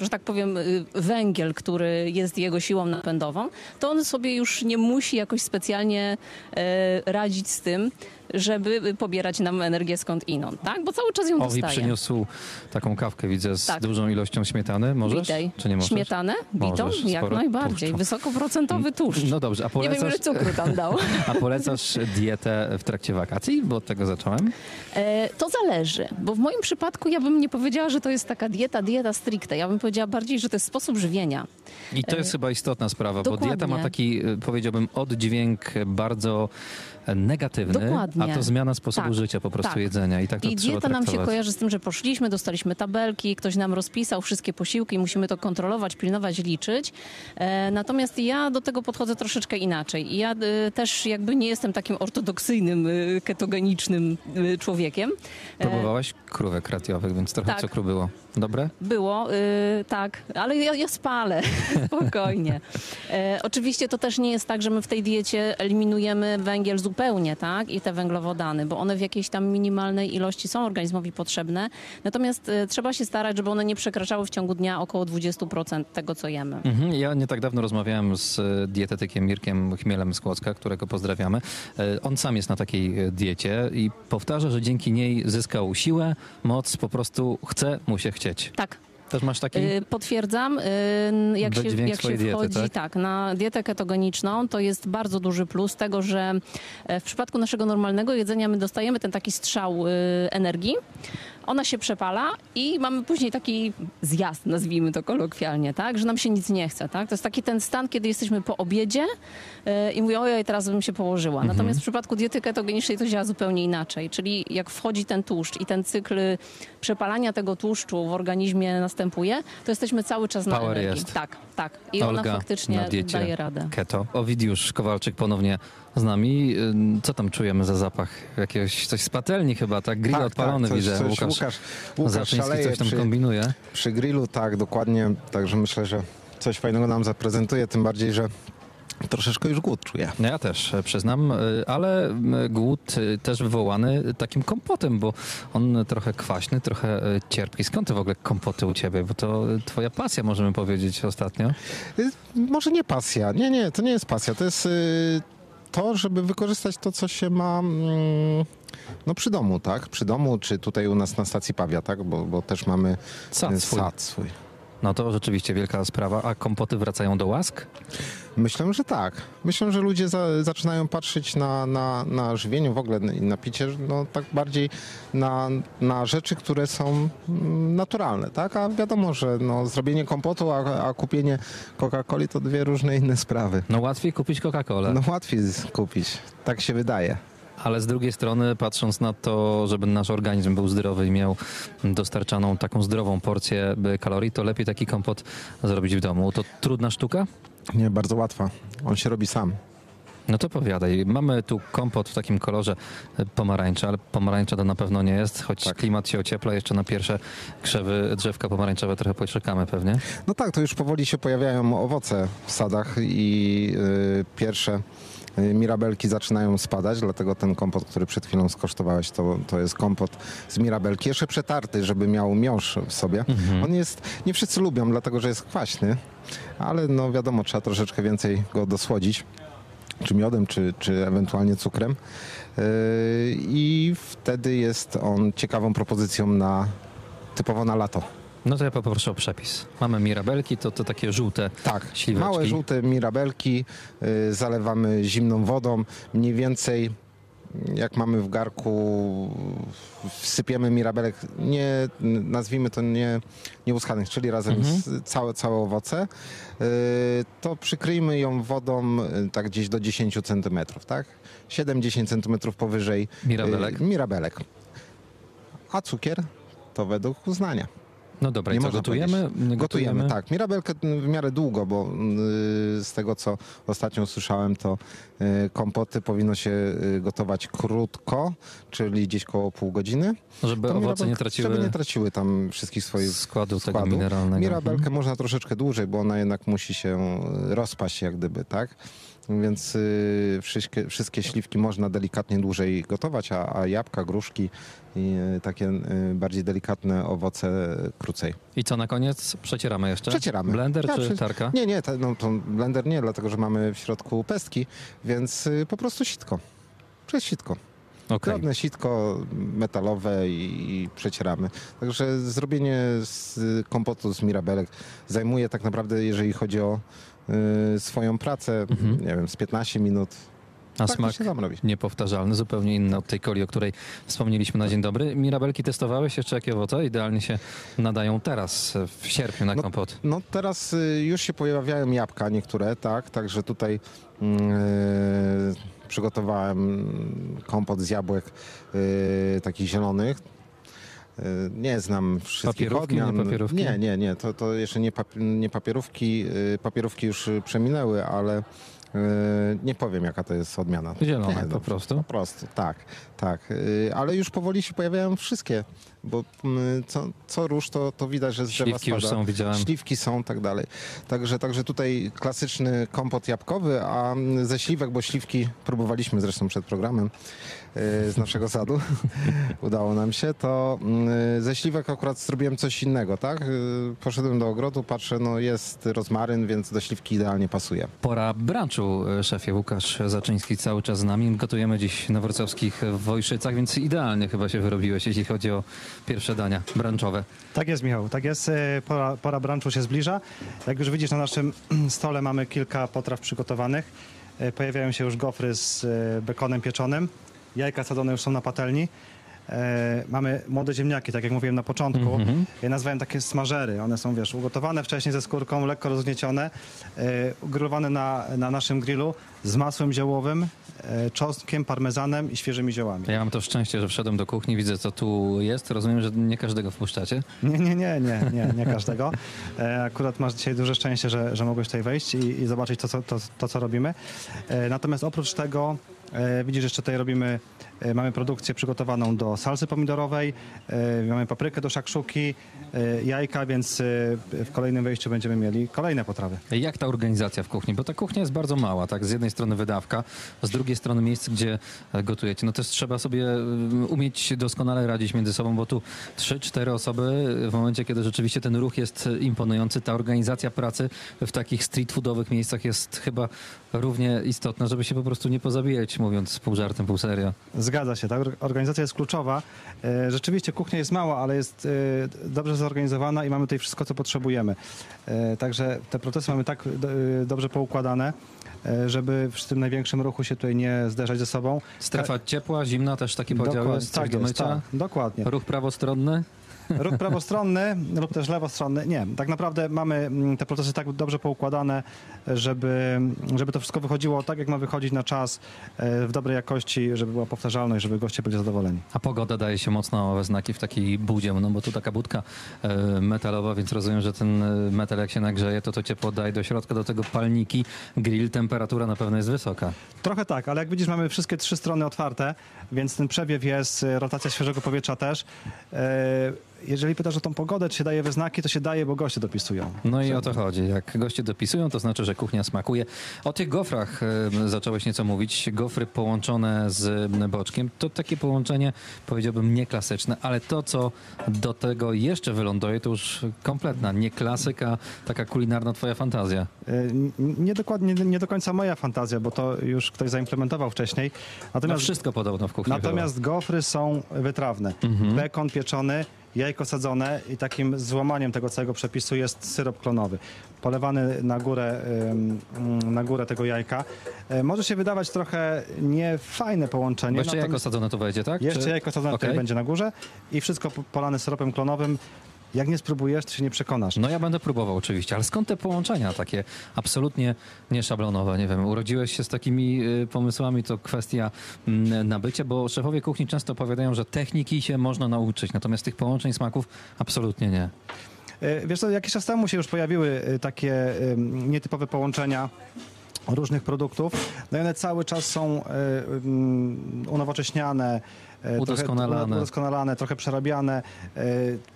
[SPEAKER 5] że tak powiem, e, węgiel, który jest jego siłą napędową, to on sobie już nie musi jakoś specjalnie e, radzić z tym, żeby pobierać nam energię skąd inąd, tak? Bo cały czas ją dostaje.
[SPEAKER 1] przyniósł taką kawkę, widzę, z
[SPEAKER 5] Tak.
[SPEAKER 1] dużą ilością śmietany. Możesz?
[SPEAKER 5] Witaj.
[SPEAKER 1] Czy nie możesz?
[SPEAKER 5] Śmietanę? Bitą?
[SPEAKER 1] Możesz,
[SPEAKER 5] Jak najbardziej.
[SPEAKER 1] tłuszczu.
[SPEAKER 5] Wysokoprocentowy tłuszcz.
[SPEAKER 1] No dobrze, a
[SPEAKER 5] Nie wiem, ile
[SPEAKER 1] polecasz,
[SPEAKER 5] cukru tam dał.
[SPEAKER 1] a polecasz dietę w trakcie wakacji? Bo od tego zacząłem.
[SPEAKER 5] E, to zależy, bo w moim przypadku ja bym nie powiedziała, że to jest taka dieta, dieta stricte. Ja bym powiedziała bardziej, że to jest sposób żywienia.
[SPEAKER 1] I to jest chyba istotna sprawa, bo
[SPEAKER 5] dokładnie.
[SPEAKER 1] dieta ma taki, y, powiedziałbym, oddźwięk bardzo negatywny,
[SPEAKER 5] Dokładnie.
[SPEAKER 1] a to zmiana sposobu
[SPEAKER 5] Tak,
[SPEAKER 1] życia po prostu
[SPEAKER 5] tak.
[SPEAKER 1] jedzenia i tak to
[SPEAKER 5] I
[SPEAKER 1] trzeba
[SPEAKER 5] dieta nam się
[SPEAKER 1] traktować.
[SPEAKER 5] kojarzy z tym, że poszliśmy, dostaliśmy tabelki, ktoś nam rozpisał wszystkie posiłki, musimy to kontrolować, pilnować, liczyć. E, natomiast ja do tego podchodzę troszeczkę inaczej. I Ja e, też jakby nie jestem takim ortodoksyjnym, e, ketogenicznym e, człowiekiem. E,
[SPEAKER 1] Próbowałaś krówek radiowych, więc trochę
[SPEAKER 5] tak.
[SPEAKER 1] cukru było. Dobre?
[SPEAKER 5] Było, y, tak, ale ja, ja spalę, spokojnie. E, oczywiście to też nie jest tak, że my w tej diecie eliminujemy węgiel zupełnie, tak, i te węglowodany, bo one w jakiejś tam minimalnej ilości są organizmowi potrzebne. Natomiast e, trzeba się starać, żeby one nie przekraczały w ciągu dnia około 20% tego, co jemy.
[SPEAKER 1] Mhm. Ja nie tak dawno rozmawiałem z e, dietetykiem Mirkiem Chmielem z Kłodzka, którego pozdrawiamy. E, On sam jest na takiej e, diecie i powtarza, że dzięki niej zyskał siłę, moc, po prostu chce mu się chcieć.
[SPEAKER 5] Tak,
[SPEAKER 1] Też masz taki?
[SPEAKER 5] Y, Potwierdzam, y, jak się, jak się
[SPEAKER 1] diety,
[SPEAKER 5] wchodzi
[SPEAKER 1] tak?
[SPEAKER 5] tak? na dietę ketogeniczną, to jest bardzo duży plus tego, że e, w przypadku naszego normalnego jedzenia my dostajemy ten taki strzał y, energii. Ona się przepala i mamy później taki zjazd, nazwijmy to kolokwialnie, tak? że nam się nic nie chce. Tak? To jest taki ten stan, kiedy jesteśmy po obiedzie y, i mówię, ojej, teraz bym się położyła.
[SPEAKER 1] Mhm.
[SPEAKER 5] Natomiast w przypadku diety ketogenicznej to działa zupełnie inaczej. Czyli jak wchodzi ten tłuszcz i ten cykl przepalania tego tłuszczu w organizmie następuje, to jesteśmy cały czas na
[SPEAKER 1] Power
[SPEAKER 5] energii.
[SPEAKER 1] jest.
[SPEAKER 5] Tak, tak. I
[SPEAKER 1] Olga
[SPEAKER 5] ona faktycznie
[SPEAKER 1] na
[SPEAKER 5] daje radę.
[SPEAKER 1] Keto. Owidiusz Kowalczyk ponownie z nami. Co tam czujemy za zapach? Jakiegoś coś z patelni chyba, tak? Grill odpalony
[SPEAKER 2] coś,
[SPEAKER 1] widzę.
[SPEAKER 2] Coś,
[SPEAKER 1] Łukasz,
[SPEAKER 2] Łukasz, Łukasz szaleje
[SPEAKER 1] coś tam
[SPEAKER 2] przy,
[SPEAKER 1] kombinuje.
[SPEAKER 2] przy grillu, tak, dokładnie. Także myślę, że coś fajnego nam zaprezentuje, tym bardziej, że troszeczkę już głód czuję.
[SPEAKER 1] No Ja też e, przyznam, e, ale głód e, też wywołany takim kompotem, bo on trochę kwaśny, trochę cierpki. Skąd te w ogóle kompoty u ciebie? Bo to twoja pasja, możemy powiedzieć ostatnio.
[SPEAKER 2] Y, Może nie pasja. Nie, nie, to nie jest pasja. To jest y, to, żeby wykorzystać to, co się ma mm, no przy domu, tak? Przy domu, czy tutaj u nas na stacji Pawia, tak? Bo, bo też mamy
[SPEAKER 1] Sad
[SPEAKER 2] y,
[SPEAKER 1] swój.
[SPEAKER 2] sad swój.
[SPEAKER 1] No to rzeczywiście wielka sprawa. A kompoty wracają do łask?
[SPEAKER 2] Myślę, że tak. Myślę, że ludzie za, zaczynają patrzeć na, na, na żywienie w ogóle i na picie, no tak bardziej na, na rzeczy, które są mm, naturalne, tak? A wiadomo, że no, zrobienie kompotu, a, a kupienie Coca-Coli to dwie różne inne sprawy.
[SPEAKER 1] No łatwiej kupić Coca-Colę.
[SPEAKER 2] No łatwiej kupić, tak się wydaje.
[SPEAKER 1] Ale z drugiej strony, patrząc na to, żeby nasz organizm był zdrowy i miał dostarczaną taką zdrową porcję kalorii, to lepiej taki kompot zrobić w domu. To trudna sztuka?
[SPEAKER 2] Nie, bardzo łatwa. On się robi sam.
[SPEAKER 1] No to powiadaj. Mamy tu kompot w takim kolorze pomarańcza, ale pomarańcza to na pewno nie jest, choć
[SPEAKER 2] Tak.
[SPEAKER 1] klimat się ociepla, jeszcze na pierwsze krzewy drzewka pomarańczowe trochę poczekamy pewnie.
[SPEAKER 2] No tak, to już powoli się pojawiają owoce w sadach i y, pierwsze mirabelki zaczynają spadać, dlatego ten kompot, który przed chwilą skosztowałeś, to, to jest kompot z mirabelki. Jeszcze przetarty, żeby miał miąższ w sobie. On jest, nie wszyscy lubią, dlatego że jest kwaśny, ale no wiadomo, trzeba troszeczkę więcej go dosłodzić czy miodem, czy, czy ewentualnie cukrem. Yy, I wtedy jest on ciekawą propozycją na typowo na lato.
[SPEAKER 1] No to ja poproszę o przepis. Mamy mirabelki, to, to takie żółte
[SPEAKER 2] Tak,
[SPEAKER 1] śliweczki.
[SPEAKER 2] małe żółte mirabelki y, zalewamy zimną wodą. Mniej więcej jak mamy w garku, wsypiemy mirabelek, nie, nazwijmy to nie, nieuskanych, czyli razem
[SPEAKER 1] Mhm.
[SPEAKER 2] z całe, całe owoce, y, to przykryjmy ją wodą y, tak gdzieś do 10 cm, tak? 7-10 cm powyżej
[SPEAKER 1] Mirabelek.
[SPEAKER 2] y, mirabelek. A cukier to według uznania.
[SPEAKER 1] No dobra, i
[SPEAKER 2] Nie
[SPEAKER 1] co
[SPEAKER 2] można
[SPEAKER 1] gotujemy? Nie
[SPEAKER 2] Gotujemy, tak. Mirabelkę w miarę długo, bo y, z tego, co ostatnio słyszałem, to y, kompoty powinno się y, gotować krótko, czyli gdzieś koło pół godziny.
[SPEAKER 1] Żeby
[SPEAKER 2] To
[SPEAKER 1] owoce nie traciły
[SPEAKER 2] Żeby nie traciły tam wszystkich swoich
[SPEAKER 1] składu tego
[SPEAKER 2] składu.
[SPEAKER 1] mineralnego.
[SPEAKER 2] Mirabelkę
[SPEAKER 1] Mhm.
[SPEAKER 2] można troszeczkę dłużej, bo ona jednak musi się rozpaść jak gdyby, tak? Więc y, wszystkie, wszystkie śliwki można delikatnie dłużej gotować, a, a jabłka, gruszki i y, takie y, bardziej delikatne owoce krócej.
[SPEAKER 1] I co na koniec? Przecieramy jeszcze?
[SPEAKER 2] Przecieramy.
[SPEAKER 1] Blender
[SPEAKER 2] Ja
[SPEAKER 1] czy
[SPEAKER 2] prze-
[SPEAKER 1] tarka?
[SPEAKER 2] Nie, nie, to, no, to blender nie, dlatego że mamy w środku pestki, więc po prostu sitko. Przez sitko.
[SPEAKER 1] Okej.
[SPEAKER 2] Drobne sitko metalowe i, i przecieramy. Także zrobienie z kompotu z mirabelek zajmuje tak naprawdę, jeżeli chodzi o swoją pracę,
[SPEAKER 1] Mhm.
[SPEAKER 2] nie wiem, z 15 minut
[SPEAKER 1] A smak
[SPEAKER 2] sam robi.
[SPEAKER 1] niepowtarzalny, zupełnie inny od tej coli, o której wspomnieliśmy na dzień dobry. Mirabelki testowałeś jeszcze jakie owoce? Idealnie się nadają teraz, w sierpniu na
[SPEAKER 2] No,
[SPEAKER 1] kompot.
[SPEAKER 2] No teraz y, już się pojawiają jabłka niektóre, tak, także tutaj mm, y, przygotowałem kompot z jabłek y, takich zielonych. Y, Nie znam wszystkich
[SPEAKER 1] Papierówki, nie
[SPEAKER 2] odmian.
[SPEAKER 1] papierówki?
[SPEAKER 2] Nie, nie, nie, to, to jeszcze nie, pap, nie papierówki. y, Papierówki już y, przeminęły, ale nie powiem jaka to jest odmiana.
[SPEAKER 1] Zielone
[SPEAKER 2] Nie,
[SPEAKER 1] po
[SPEAKER 2] dobrze.
[SPEAKER 1] prostu.
[SPEAKER 2] Po prostu, tak, tak. Y, Ale już powoli się pojawiają wszystkie, bo mm, co, co róż to, to widać, że z drzewa
[SPEAKER 1] Śliwki już
[SPEAKER 2] spada.
[SPEAKER 1] są, widziałem.
[SPEAKER 2] Śliwki są, tak dalej. Także, także tutaj klasyczny kompot jabłkowy, a ze śliwek, bo śliwki próbowaliśmy zresztą przed programem y, z naszego sadu, udało nam się, to y, ze śliwek akurat zrobiłem coś innego, tak? Y, Poszedłem do ogrodu, patrzę, no jest rozmaryn, więc do śliwki idealnie pasuje.
[SPEAKER 1] Pora brunchu, e, szefie Łukasz Zaczyński cały czas z nami. Gotujemy dziś na wrocławskich Wojszycach, więc idealnie chyba się wyrobiłeś, jeśli chodzi o pierwsze dania brunchowe.
[SPEAKER 3] Tak jest, Michał, tak jest. E, Pora, pora brunchu się zbliża. Jak już widzisz, na naszym stole mamy kilka potraw przygotowanych. E, Pojawiają się już gofry z e, bekonem pieczonym. Jajka sadzone już są na patelni. E, Mamy młode ziemniaki, tak jak mówiłem na początku.
[SPEAKER 1] Mhm.
[SPEAKER 3] Ja nazwałem takie smażery. One są, wiesz, ugotowane wcześniej ze skórką, lekko rozgniecione, e, grillowane na, na naszym grillu z masłem ziołowym, e, czosnkiem, parmezanem i świeżymi ziołami.
[SPEAKER 1] Ja mam to szczęście, że wszedłem do kuchni, widzę co tu jest. Rozumiem, że nie każdego wpuszczacie.
[SPEAKER 3] Nie, nie, nie, nie, nie, nie każdego. E, akurat masz dzisiaj duże szczęście, że, że mogłeś tutaj wejść i, i zobaczyć to co, to, to, co robimy. Natomiast oprócz tego, widzisz, jeszcze tutaj robimy, mamy produkcję przygotowaną do salsy pomidorowej, e, mamy paprykę do szakszuki, e, jajka, więc e, w kolejnym wejściu będziemy mieli kolejne potrawy.
[SPEAKER 1] Jak ta organizacja w kuchni? Bo ta kuchnia jest bardzo mała, tak? Z jednej strony wydawka, z drugiej strony miejsce, gdzie e, gotujecie. No też trzeba sobie e, umieć doskonale radzić między sobą, bo tu trzy, cztery osoby w momencie, kiedy rzeczywiście ten ruch jest e, imponujący, ta organizacja pracy w takich street foodowych miejscach jest chyba równie istotna, żeby się po prostu nie pozabijać, mówiąc pół żartem, pół serio.
[SPEAKER 3] Zgadza się, ta or- organizacja jest kluczowa. E, Rzeczywiście kuchnia jest mała, ale jest e, dobrze zorganizowana i mamy tutaj wszystko, co potrzebujemy. E, Także te procesy mamy tak do- dobrze poukładane, żeby w tym największym ruchu się tutaj nie zderzać ze sobą.
[SPEAKER 1] Strefa ciepła, zimna, też taki podział
[SPEAKER 3] Dokładnie,
[SPEAKER 1] jest, coś
[SPEAKER 3] tak
[SPEAKER 1] do mycia.
[SPEAKER 3] tak, dokładnie.
[SPEAKER 1] Ruch prawostronny?
[SPEAKER 3] Ruch prawostronny lub też lewostronny. Nie, tak naprawdę mamy mm, te procesy tak dobrze poukładane, żeby, żeby to wszystko wychodziło tak, jak ma wychodzić na czas, e, w dobrej jakości, żeby była powtarzalność, żeby goście byli zadowoleni.
[SPEAKER 1] A pogoda daje się mocno we znaki w takiej budzie, no bo tu taka budka e, metalowa, więc rozumiem, że ten e, metal jak się nagrzeje, to to ciepło daje do środka, do tego palniki, grill, temperatura na pewno jest wysoka.
[SPEAKER 3] Trochę tak, ale jak widzisz, mamy wszystkie trzy strony otwarte, więc ten przewiew jest, rotacja świeżego powietrza też. Jeżeli pytasz o tą pogodę, czy się daje we znaki, to się daje, bo goście dopisują.
[SPEAKER 1] No i o to chodzi. Jak goście dopisują, to znaczy, że kuchnia smakuje. O tych gofrach zacząłeś nieco mówić. Gofry połączone z boczkiem. To takie połączenie, powiedziałbym, nieklasyczne, ale to, co do tego jeszcze wyląduje, to już kompletna nie klasyka, taka kulinarna twoja fantazja.
[SPEAKER 3] E, Nie, dokładnie, nie do końca moja fantazja, bo to już ktoś zaimplementował wcześniej.
[SPEAKER 1] No
[SPEAKER 3] Natomiast
[SPEAKER 1] wszystko podobno w kuchni
[SPEAKER 3] Natomiast gofry są wytrawne.
[SPEAKER 1] Mhm.
[SPEAKER 3] Bekon pieczony, jajko sadzone i takim złamaniem tego całego przepisu jest syrop klonowy. Polewany na górę, na górę tego jajka. E, Może się wydawać trochę niefajne połączenie.
[SPEAKER 1] Bo jeszcze jajko sadzone to wejdzie, tak?
[SPEAKER 3] Jeszcze
[SPEAKER 1] Czy-
[SPEAKER 3] jajko sadzone tutaj
[SPEAKER 1] Okej.
[SPEAKER 3] będzie na górze i wszystko po- polane syropem klonowym. Jak nie spróbujesz, to się nie przekonasz.
[SPEAKER 1] No ja będę próbował oczywiście, ale skąd te połączenia takie absolutnie nieszablonowe? Nie wiem, urodziłeś się z takimi y, pomysłami, to kwestia mm, nabycia, bo szefowie kuchni często opowiadają, że techniki się można nauczyć, natomiast tych połączeń smaków absolutnie nie.
[SPEAKER 3] E, Wiesz co, jakiś czas temu się już pojawiły e, takie em, nietypowe połączenia różnych produktów. No i one cały czas są mm, unowocześniane,
[SPEAKER 1] Udoskonalane.
[SPEAKER 3] Trochę, udoskonalane, trochę przerabiane. E,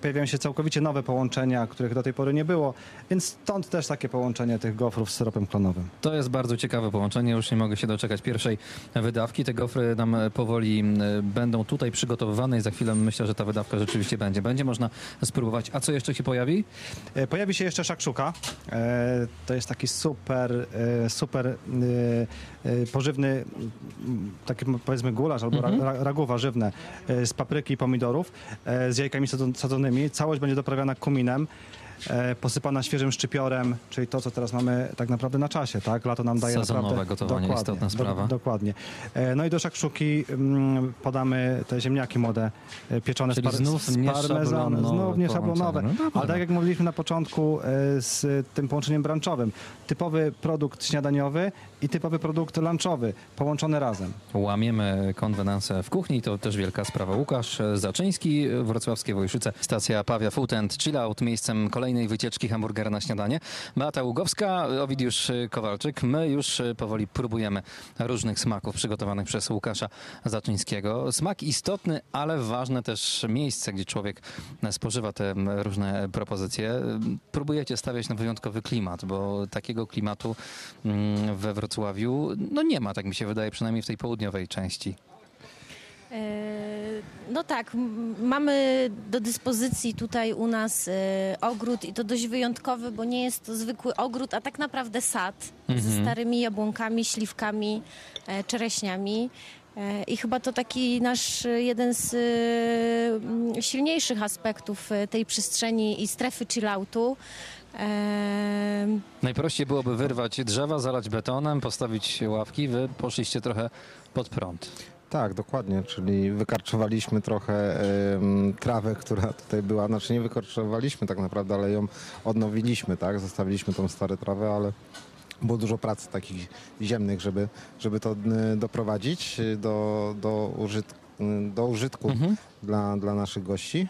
[SPEAKER 3] Pojawiają się całkowicie nowe połączenia, których do tej pory nie było, więc stąd też takie połączenie tych gofrów z syropem klonowym.
[SPEAKER 1] To jest bardzo ciekawe połączenie, już nie mogę się doczekać pierwszej wydawki. Te gofry nam e, powoli będą tutaj przygotowywane i za chwilę myślę, że ta wydawka rzeczywiście będzie. Będzie można spróbować. A co jeszcze się pojawi?
[SPEAKER 3] E, Pojawi się jeszcze szakszuka. E, To jest taki super, e, super e, e, pożywny, taki powiedzmy gulasz albo ra, ra, ragu e, z papryki i pomidorów e, z jajkami sadzon- sadzonymi. Całość będzie doprawiana kuminem. E, posypana świeżym szczypiorem, czyli to, co teraz mamy tak naprawdę na czasie, tak? Lato nam daje
[SPEAKER 1] Sezonowe
[SPEAKER 3] naprawdę...
[SPEAKER 1] gotowanie, istotna sprawa.
[SPEAKER 3] dokładnie. E, no i do szakszuki mm, podamy te ziemniaki młode, e, pieczone
[SPEAKER 1] Czyli
[SPEAKER 3] z, par-
[SPEAKER 1] znów
[SPEAKER 3] z. Znów nieszablonowe.
[SPEAKER 1] połączenie. No.
[SPEAKER 3] Ale tak jak mówiliśmy na początku z tym połączeniem branczowym, typowy produkt śniadaniowy i typowy produkt lunchowy, połączone razem.
[SPEAKER 1] Łamiemy konwenanse w kuchni, to też wielka sprawa. Łukasz Zaczyński, Wrocławskie Wojszyce, stacja Pawia Food and Chill Out, miejscem kolejnej wycieczki hamburgera na śniadanie. Beata Ługowska, Owidiusz Kowalczyk. My już powoli próbujemy różnych smaków przygotowanych przez Łukasza Zaczyńskiego. Smak istotny, ale ważne też miejsce, gdzie człowiek spożywa te różne propozycje. Próbujecie stawiać na wyjątkowy klimat, bo takiego klimatu mm, we Wrocławiu no nie ma, tak mi się wydaje, przynajmniej w tej południowej części.
[SPEAKER 4] E, No tak, mamy do dyspozycji tutaj u nas e, ogród i to dość wyjątkowy, bo nie jest to zwykły ogród, a tak naprawdę sad ze starymi jabłonkami, śliwkami, e, czereśniami. I chyba to taki nasz jeden z silniejszych aspektów tej przestrzeni i strefy chilloutu.
[SPEAKER 1] Najprościej byłoby wyrwać drzewa, zalać betonem, postawić ławki. Wy poszliście trochę pod prąd.
[SPEAKER 2] Tak, dokładnie, czyli wykarczowaliśmy trochę em, trawę, która tutaj była, znaczy nie wykarczowaliśmy tak naprawdę, ale ją odnowiliśmy, tak, zostawiliśmy tą starą trawę, ale było dużo pracy takich ziemnych, żeby, żeby to y, doprowadzić y, do, do, użyt, y, do użytku dla, dla naszych gości.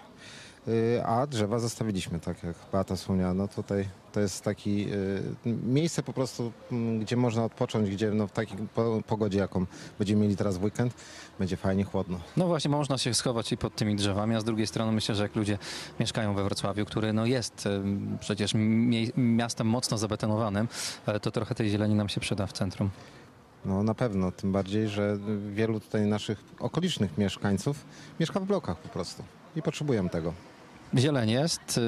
[SPEAKER 2] Y, A drzewa zostawiliśmy, tak jak Beata wspomniała. No tutaj to jest taki y, miejsce po prostu, gdzie można odpocząć, gdzie no, w takiej po, pogodzie, jaką będziemy mieli teraz w weekend, będzie fajnie chłodno.
[SPEAKER 1] No właśnie, można się schować i pod tymi drzewami, a z drugiej strony myślę, że jak ludzie mieszkają we Wrocławiu, który no jest ym, przecież miastem mocno zabetonowanym, to trochę tej zieleni nam się przyda w centrum.
[SPEAKER 2] No na pewno, tym bardziej, że wielu tutaj naszych okolicznych mieszkańców mieszka w blokach po prostu i potrzebujemy tego.
[SPEAKER 1] Zieleń jest,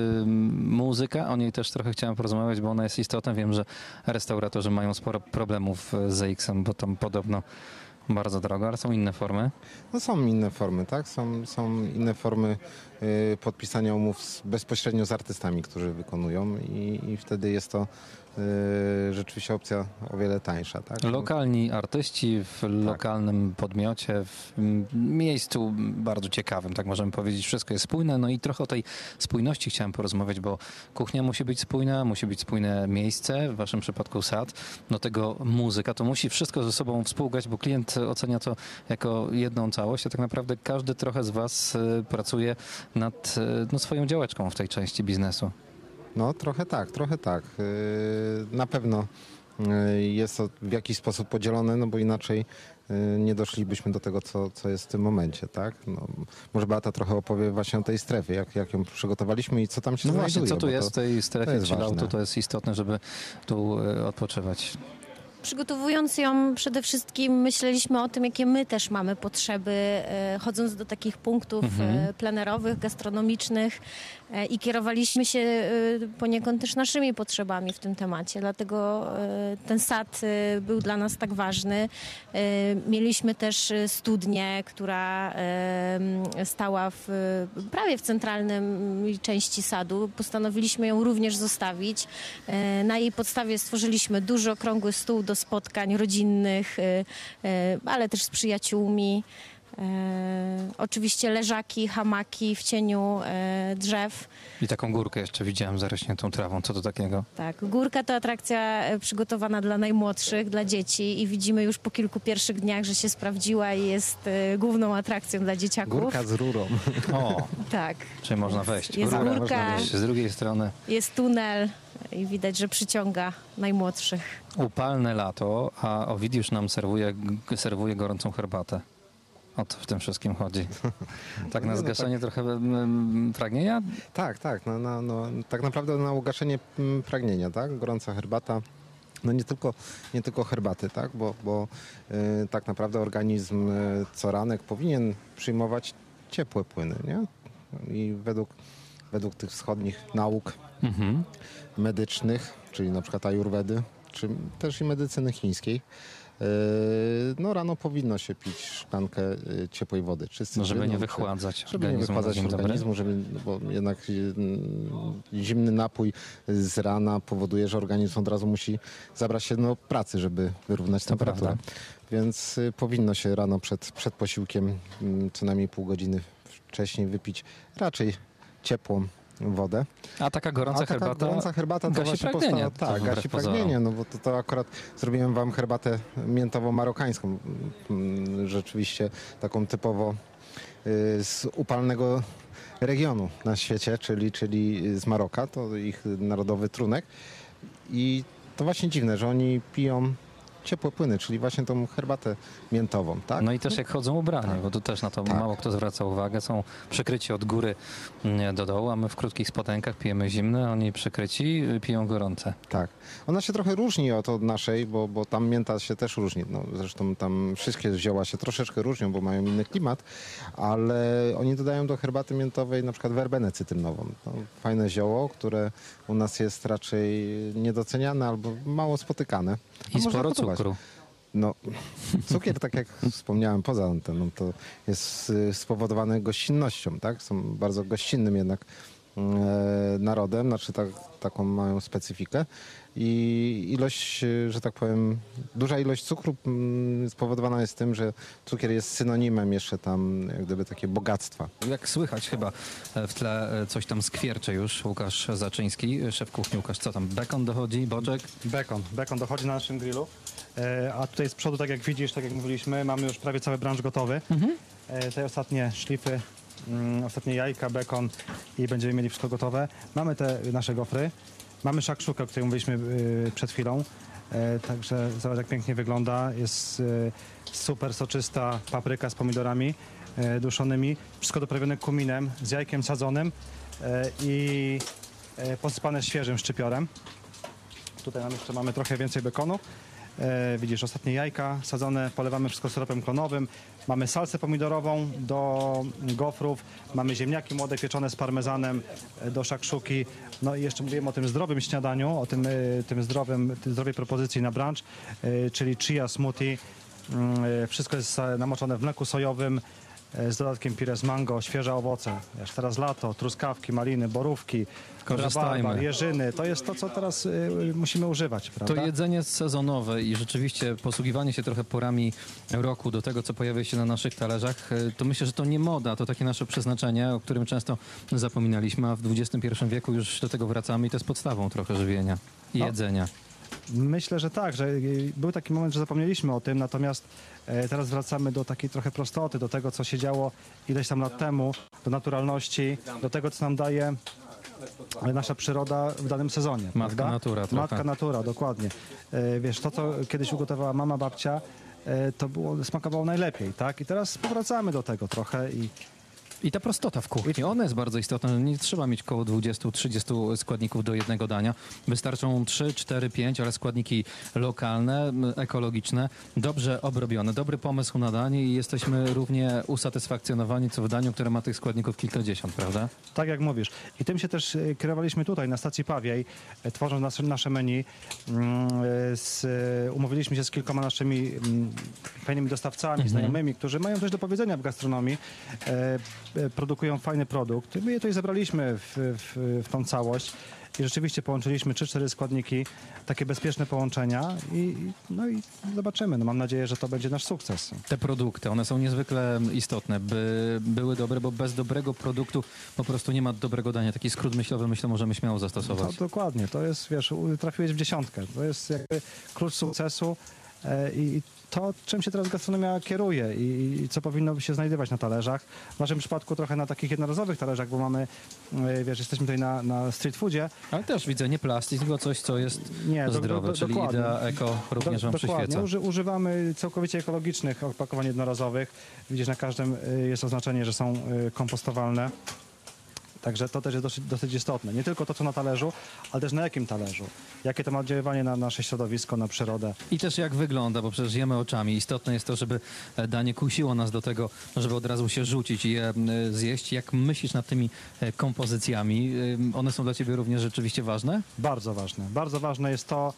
[SPEAKER 1] muzyka, o niej też trochę chciałem porozmawiać, bo ona jest istotna. Wiem, że restauratorzy mają sporo problemów e, z ZX-em, bo tam podobno bardzo drogo, ale są inne formy.
[SPEAKER 2] No są inne formy, tak? Są, są inne formy y, podpisania umów bezpośrednio z artystami, którzy wykonują i, i wtedy jest to y, rzeczywiście opcja o wiele tańsza, tak?
[SPEAKER 1] Lokalni artyści w lokalnym podmiocie, w miejscu bardzo ciekawym, tak możemy powiedzieć. Wszystko jest spójne. No i trochę o tej spójności chciałem porozmawiać, bo kuchnia musi być spójna, musi być spójne miejsce, w waszym przypadku sad, do tego muzyka. To musi wszystko ze sobą współgrać, bo klient ocenia to jako jedną całość, a tak naprawdę każdy trochę z was y, pracuje nad y, no, swoją działeczką w tej części biznesu.
[SPEAKER 2] No trochę tak, trochę tak. Yy, Na pewno yy, jest to w jakiś sposób podzielone, no bo inaczej yy, nie doszlibyśmy do tego, co, co jest w tym momencie, tak? No, może Beata trochę opowie właśnie o tej strefie, jak, jak ją przygotowaliśmy i co tam się
[SPEAKER 1] No
[SPEAKER 2] znajduje.
[SPEAKER 1] właśnie, co tu jest w tej strefie chilloutu, to jest istotne, żeby tu y, odpoczywać.
[SPEAKER 4] Przygotowując ją przede wszystkim myśleliśmy o tym, jakie my też mamy potrzeby, e, chodząc do takich punktów e, plenerowych, gastronomicznych e, i kierowaliśmy się e, poniekąd też naszymi potrzebami w tym temacie. Dlatego e, ten sad e, był dla nas tak ważny. E, Mieliśmy też e, studnię, która e, stała w, prawie w centralnej części sadu. Postanowiliśmy ją również zostawić. E, Na jej podstawie stworzyliśmy duży okrągły stół do spotkań rodzinnych, e, e, ale też z przyjaciółmi. E, Oczywiście leżaki, hamaki w cieniu e, drzew.
[SPEAKER 1] I taką górkę jeszcze widziałem zarośniętą trawą. Co to takiego?
[SPEAKER 4] Tak, górka to atrakcja e, przygotowana dla najmłodszych, dla dzieci i widzimy już po kilku pierwszych dniach, że się sprawdziła i jest e, główną atrakcją dla dzieciaków.
[SPEAKER 2] Górka z rurą.
[SPEAKER 1] O,
[SPEAKER 4] Tak,
[SPEAKER 1] czyli można wejść.
[SPEAKER 4] jest
[SPEAKER 1] Rura
[SPEAKER 4] górka.
[SPEAKER 1] można wejść. Z drugiej strony
[SPEAKER 4] jest tunel i widać, że przyciąga najmłodszych.
[SPEAKER 1] upalne lato, a Ovidiusz nam serwuje, serwuje gorącą herbatę. O to w tym wszystkim chodzi. Tak na
[SPEAKER 2] no
[SPEAKER 1] zgaszenie trochę mm, pragnienia?
[SPEAKER 2] Tak, tak. No, no, no, tak naprawdę na ugaszenie mm, pragnienia, tak? Gorąca herbata. No nie tylko, nie tylko herbaty, tak? Bo, bo y, tak naprawdę organizm y, co ranek powinien przyjmować ciepłe płyny, nie? I według, według tych wschodnich nauk
[SPEAKER 1] Mhm.
[SPEAKER 2] medycznych, czyli na przykład ajurwedy, czy też i medycyny chińskiej, No rano powinno się pić szklankę yy, ciepłej wody.
[SPEAKER 1] No, żeby nie wychładzać
[SPEAKER 2] żeby nie
[SPEAKER 1] organizmu.
[SPEAKER 2] wychładzać
[SPEAKER 1] Dzień dobry.
[SPEAKER 2] organizmu, żeby, no bo jednak mm, zimny napój z rana powoduje, że organizm od razu musi zabrać się do pracy, żeby wyrównać
[SPEAKER 1] To
[SPEAKER 2] temperaturę.
[SPEAKER 1] prawda.
[SPEAKER 2] Więc y, powinno się rano przed, przed posiłkiem mm, co najmniej pół godziny wcześniej wypić raczej ciepłą wodę.
[SPEAKER 1] A taka gorąca
[SPEAKER 2] A taka
[SPEAKER 1] herbata
[SPEAKER 2] gorąca herbata to właśnie
[SPEAKER 1] pragnienie, to
[SPEAKER 2] Tak, gasi pragnienie, no bo to, to akurat zrobiłem wam herbatę miętowo-marokańską. Mm, Rzeczywiście taką typowo y, z upalnego regionu na świecie, czyli, czyli z Maroka, to ich narodowy trunek. I to właśnie dziwne, że oni piją ciepłe płyny, czyli właśnie tą herbatę miętową, tak?
[SPEAKER 1] No i też jak chodzą ubrani,
[SPEAKER 2] Tak.
[SPEAKER 1] bo tu też na to
[SPEAKER 2] Tak.
[SPEAKER 1] mało kto zwraca uwagę. Są przykryci od góry mm, do dołu, a my w krótkich spodenkach pijemy zimne, oni przykryci y, piją gorące.
[SPEAKER 2] Tak. Ona się trochę różni od, od naszej, bo, bo tam mięta się też różni. No, zresztą tam wszystkie zioła się troszeczkę różnią, bo mają inny klimat, ale oni dodają do herbaty miętowej na przykład werbenę cytrynową. To fajne zioło, które u nas jest raczej niedoceniane albo mało spotykane. A
[SPEAKER 1] I sporo
[SPEAKER 2] gotować.
[SPEAKER 1] Cukru.
[SPEAKER 2] No, cukier, tak jak wspomniałem poza anteną, to jest y, spowodowane gościnnością, tak? Są bardzo gościnnym jednak narodem, znaczy tak, taką mają specyfikę i ilość, że tak powiem, duża ilość cukru mm, spowodowana jest tym, że cukier jest synonimem jeszcze tam jak gdyby takie bogactwa.
[SPEAKER 1] Jak słychać chyba e, w tle e, coś tam skwiercze już Łukasz Zaczyński, e, szef kuchni Łukasz. Co tam, bekon dochodzi, boczek?
[SPEAKER 3] Bekon. Bekon dochodzi na naszym grillu. E, a tutaj z przodu, tak jak widzisz, tak jak mówiliśmy, mamy już prawie cały branż gotowy. E, te ostatnie szlify, mm, ostatnie jajka, bekon i będziemy mieli wszystko gotowe. Mamy te nasze gofry. Mamy szakszukę, o której mówiliśmy y, przed chwilą. E, także zobacz, jak pięknie wygląda. Jest y, super soczysta papryka z pomidorami e, duszonymi. Wszystko doprawione kuminem, z jajkiem sadzonym e, i posypane świeżym szczypiorem. Tutaj nam jeszcze mamy trochę więcej bekonu. E, widzisz, ostatnie jajka sadzone, polewamy wszystko syropem klonowym. Mamy salsę pomidorową do gofrów, mamy ziemniaki młode pieczone z parmezanem e, do szakszuki. No i jeszcze mówiłem o tym zdrowym śniadaniu, o tym, e, tym zdrowym, tej zdrowej propozycji na brunch, e, czyli chia smoothie. Mm, e, Wszystko jest namoczone w mleku sojowym z dodatkiem pires mango, świeże owoce. Wiesz, teraz lato, truskawki, maliny, borówki, rabarbar, jeżyny. To jest to, co teraz y, musimy używać, prawda?
[SPEAKER 1] To jedzenie sezonowe i rzeczywiście posługiwanie się trochę porami roku do tego, co pojawia się na naszych talerzach, e, to myślę, że to nie moda, to takie nasze przeznaczenie, o którym często zapominaliśmy, a w XXI wieku już do tego wracamy i to jest podstawą trochę żywienia i
[SPEAKER 3] No.
[SPEAKER 1] jedzenia.
[SPEAKER 3] Myślę, że tak, że był taki moment, że zapomnieliśmy o tym, natomiast e, teraz wracamy do takiej trochę prostoty, do tego, co się działo ileś tam lat temu, do naturalności, do tego, co nam daje e, nasza przyroda w danym sezonie.
[SPEAKER 1] Matka
[SPEAKER 3] prawda?
[SPEAKER 1] natura trochę.
[SPEAKER 3] Matka natura, dokładnie. E, Wiesz, to, co kiedyś ugotowała mama, babcia, to było, smakowało najlepiej, tak? I teraz powracamy do tego trochę i
[SPEAKER 1] I ta prostota w kuchni, ona jest bardzo istotna. Nie trzeba mieć około 20-30 składników do jednego dania. Wystarczą 3, 4, 5, ale składniki lokalne, ekologiczne, dobrze obrobione. Dobry pomysł na danie i jesteśmy równie usatysfakcjonowani co w daniu, które ma tych składników kilkadziesiąt, prawda?
[SPEAKER 3] Tak jak mówisz. I tym się też e, kierowaliśmy tutaj, na stacji Pawiej, e, tworząc nasze, nasze menu. Mm, e, Z, umówiliśmy się z kilkoma naszymi mm, fajnymi dostawcami, znajomymi, którzy mają coś do powiedzenia w gastronomii, produkują fajny produkt. My je tutaj zebraliśmy w, w, w tą całość i rzeczywiście połączyliśmy 3-4 składniki, takie bezpieczne połączenia i, no i zobaczymy. No, mam nadzieję, że to będzie nasz sukces.
[SPEAKER 1] Te produkty, one są niezwykle istotne, by były dobre, bo bez dobrego produktu po prostu nie ma dobrego dania. Taki skrót myślowy, myślę, możemy śmiało
[SPEAKER 3] To,
[SPEAKER 1] zastosować.
[SPEAKER 3] dokładnie, to jest, wiesz, trafiłeś w dziesiątkę. To jest jakby klucz sukcesu e, i to, czym się teraz gastronomia kieruje i, i co powinno się znajdować na talerzach. W naszym przypadku trochę na takich jednorazowych talerzach, bo mamy, e, wiesz, jesteśmy tutaj na, na street foodzie.
[SPEAKER 1] Ale też widzę nie plastik, tylko coś, co jest
[SPEAKER 3] Nie,
[SPEAKER 1] zdrowe,
[SPEAKER 3] do- do-
[SPEAKER 1] czyli
[SPEAKER 3] dokładnie.
[SPEAKER 1] idea eko również wam
[SPEAKER 3] Do-
[SPEAKER 1] przyświeca.
[SPEAKER 3] dokładnie. Uży, używamy całkowicie ekologicznych opakowań jednorazowych. Widzisz, na każdym e, jest oznaczenie, że są e, kompostowalne. Także to też jest dosyć, dosyć istotne. Nie tylko to, co na talerzu, ale też na jakim talerzu. Jakie to ma oddziaływanie na nasze środowisko, na przyrodę.
[SPEAKER 1] I też jak wygląda, bo przecież jemy oczami. Istotne jest to, żeby e, danie kusiło nas do tego, żeby od razu się rzucić i je zjeść. Jak myślisz nad tymi e, kompozycjami? E, One są dla ciebie również rzeczywiście ważne?
[SPEAKER 3] Bardzo ważne. Bardzo ważne jest to,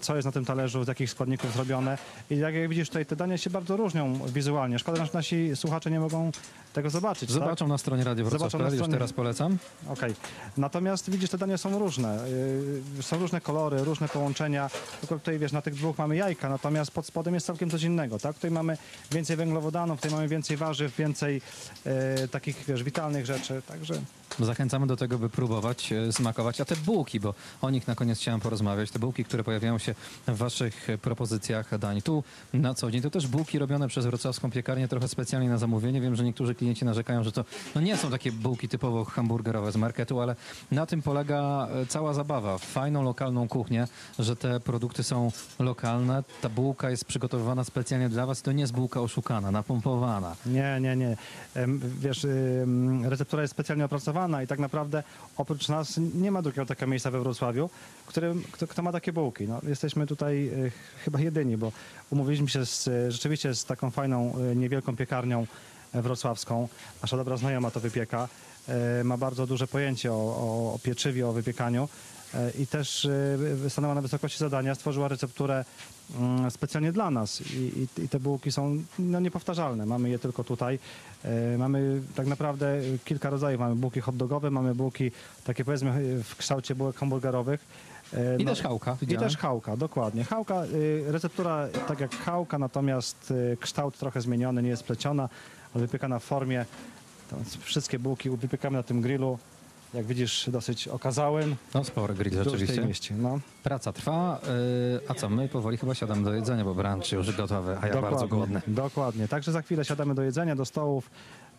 [SPEAKER 3] co jest na tym talerzu, z jakich składników zrobione. I jak, jak widzisz tutaj, te dania się bardzo różnią wizualnie. Szkoda, że nasi słuchacze nie mogą tego zobaczyć. tak?
[SPEAKER 1] Zobaczą na stronie Radio Wrocław.pl, już
[SPEAKER 3] stronie.
[SPEAKER 1] teraz polecam.
[SPEAKER 3] Okej. Natomiast widzisz, te dania są różne. Yy, są różne kolory, różne połączenia. Tylko tutaj wiesz, na tych dwóch mamy jajka, natomiast pod spodem jest całkiem coś innego. Tak? Tutaj mamy więcej węglowodanów, tutaj mamy więcej warzyw, więcej e, takich wiesz, witalnych rzeczy. Także
[SPEAKER 1] Zachęcamy do tego, by próbować e, smakować. A te bułki, bo o nich na koniec chciałem porozmawiać, te bułki, które pojawiają się w waszych propozycjach dań. Tu na co dzień to też bułki robione przez wrocławską piekarnię trochę specjalnie na zamówienie. Wiem, że niektórzy klienci narzekają, że to no nie są takie bułki typowo hamburgerowe z marketu, ale na tym polega e, cała zabawa. Fajną, lokalną kuchnię, że te produkty są lokalne. Ta bułka jest przygotowywana specjalnie dla was. To nie jest bułka oszukana, napompowana.
[SPEAKER 3] nie, nie, nie. Wiesz, receptura jest specjalnie opracowana i tak naprawdę oprócz nas nie ma drugiego takiego miejsca we Wrocławiu, którym, kto, kto ma takie bułki. No, jesteśmy tutaj y, chyba jedyni, bo umówiliśmy się z, y, rzeczywiście z taką fajną, y, niewielką piekarnią e, wrocławską. Nasza dobra znajoma to wypieka. E, Ma bardzo duże pojęcie o, o, o pieczywie, o wypiekaniu. E, I też y, stanęła na wysokości zadania, stworzyła recepturę mm, specjalnie dla nas. I, i, i te bułki są no, niepowtarzalne. Mamy je tylko tutaj. E, Mamy tak naprawdę kilka rodzajów. Mamy bułki hot dogowe, mamy bułki takie powiedzmy w kształcie bułek hamburgerowych. E,
[SPEAKER 1] I
[SPEAKER 3] no-
[SPEAKER 1] też chałka.
[SPEAKER 3] i
[SPEAKER 1] widziałem.
[SPEAKER 3] też chałka, dokładnie. Chałka, receptura tak jak chałka, natomiast kształt trochę zmieniony, nie jest pleciona, ale wypiekana w formie. Wszystkie bułki wypiekamy na tym grillu, jak widzisz, dosyć okazałym.
[SPEAKER 1] No spory grill rzeczywiście.
[SPEAKER 3] tej mieści. No.
[SPEAKER 1] Praca trwa, yy, a co, my powoli chyba siadamy do jedzenia, bo brunch już gotowy, a ja bardzo głodny.
[SPEAKER 3] Dokładnie. Także za chwilę siadamy do jedzenia, do stołów.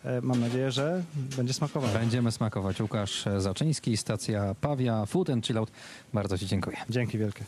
[SPEAKER 3] E, Mam nadzieję, że będzie smakowało.
[SPEAKER 1] Będziemy smakować. Łukasz Zaczyński, stacja Pawia, Food and Chillout. Bardzo Ci dziękuję.
[SPEAKER 3] Dzięki wielkie.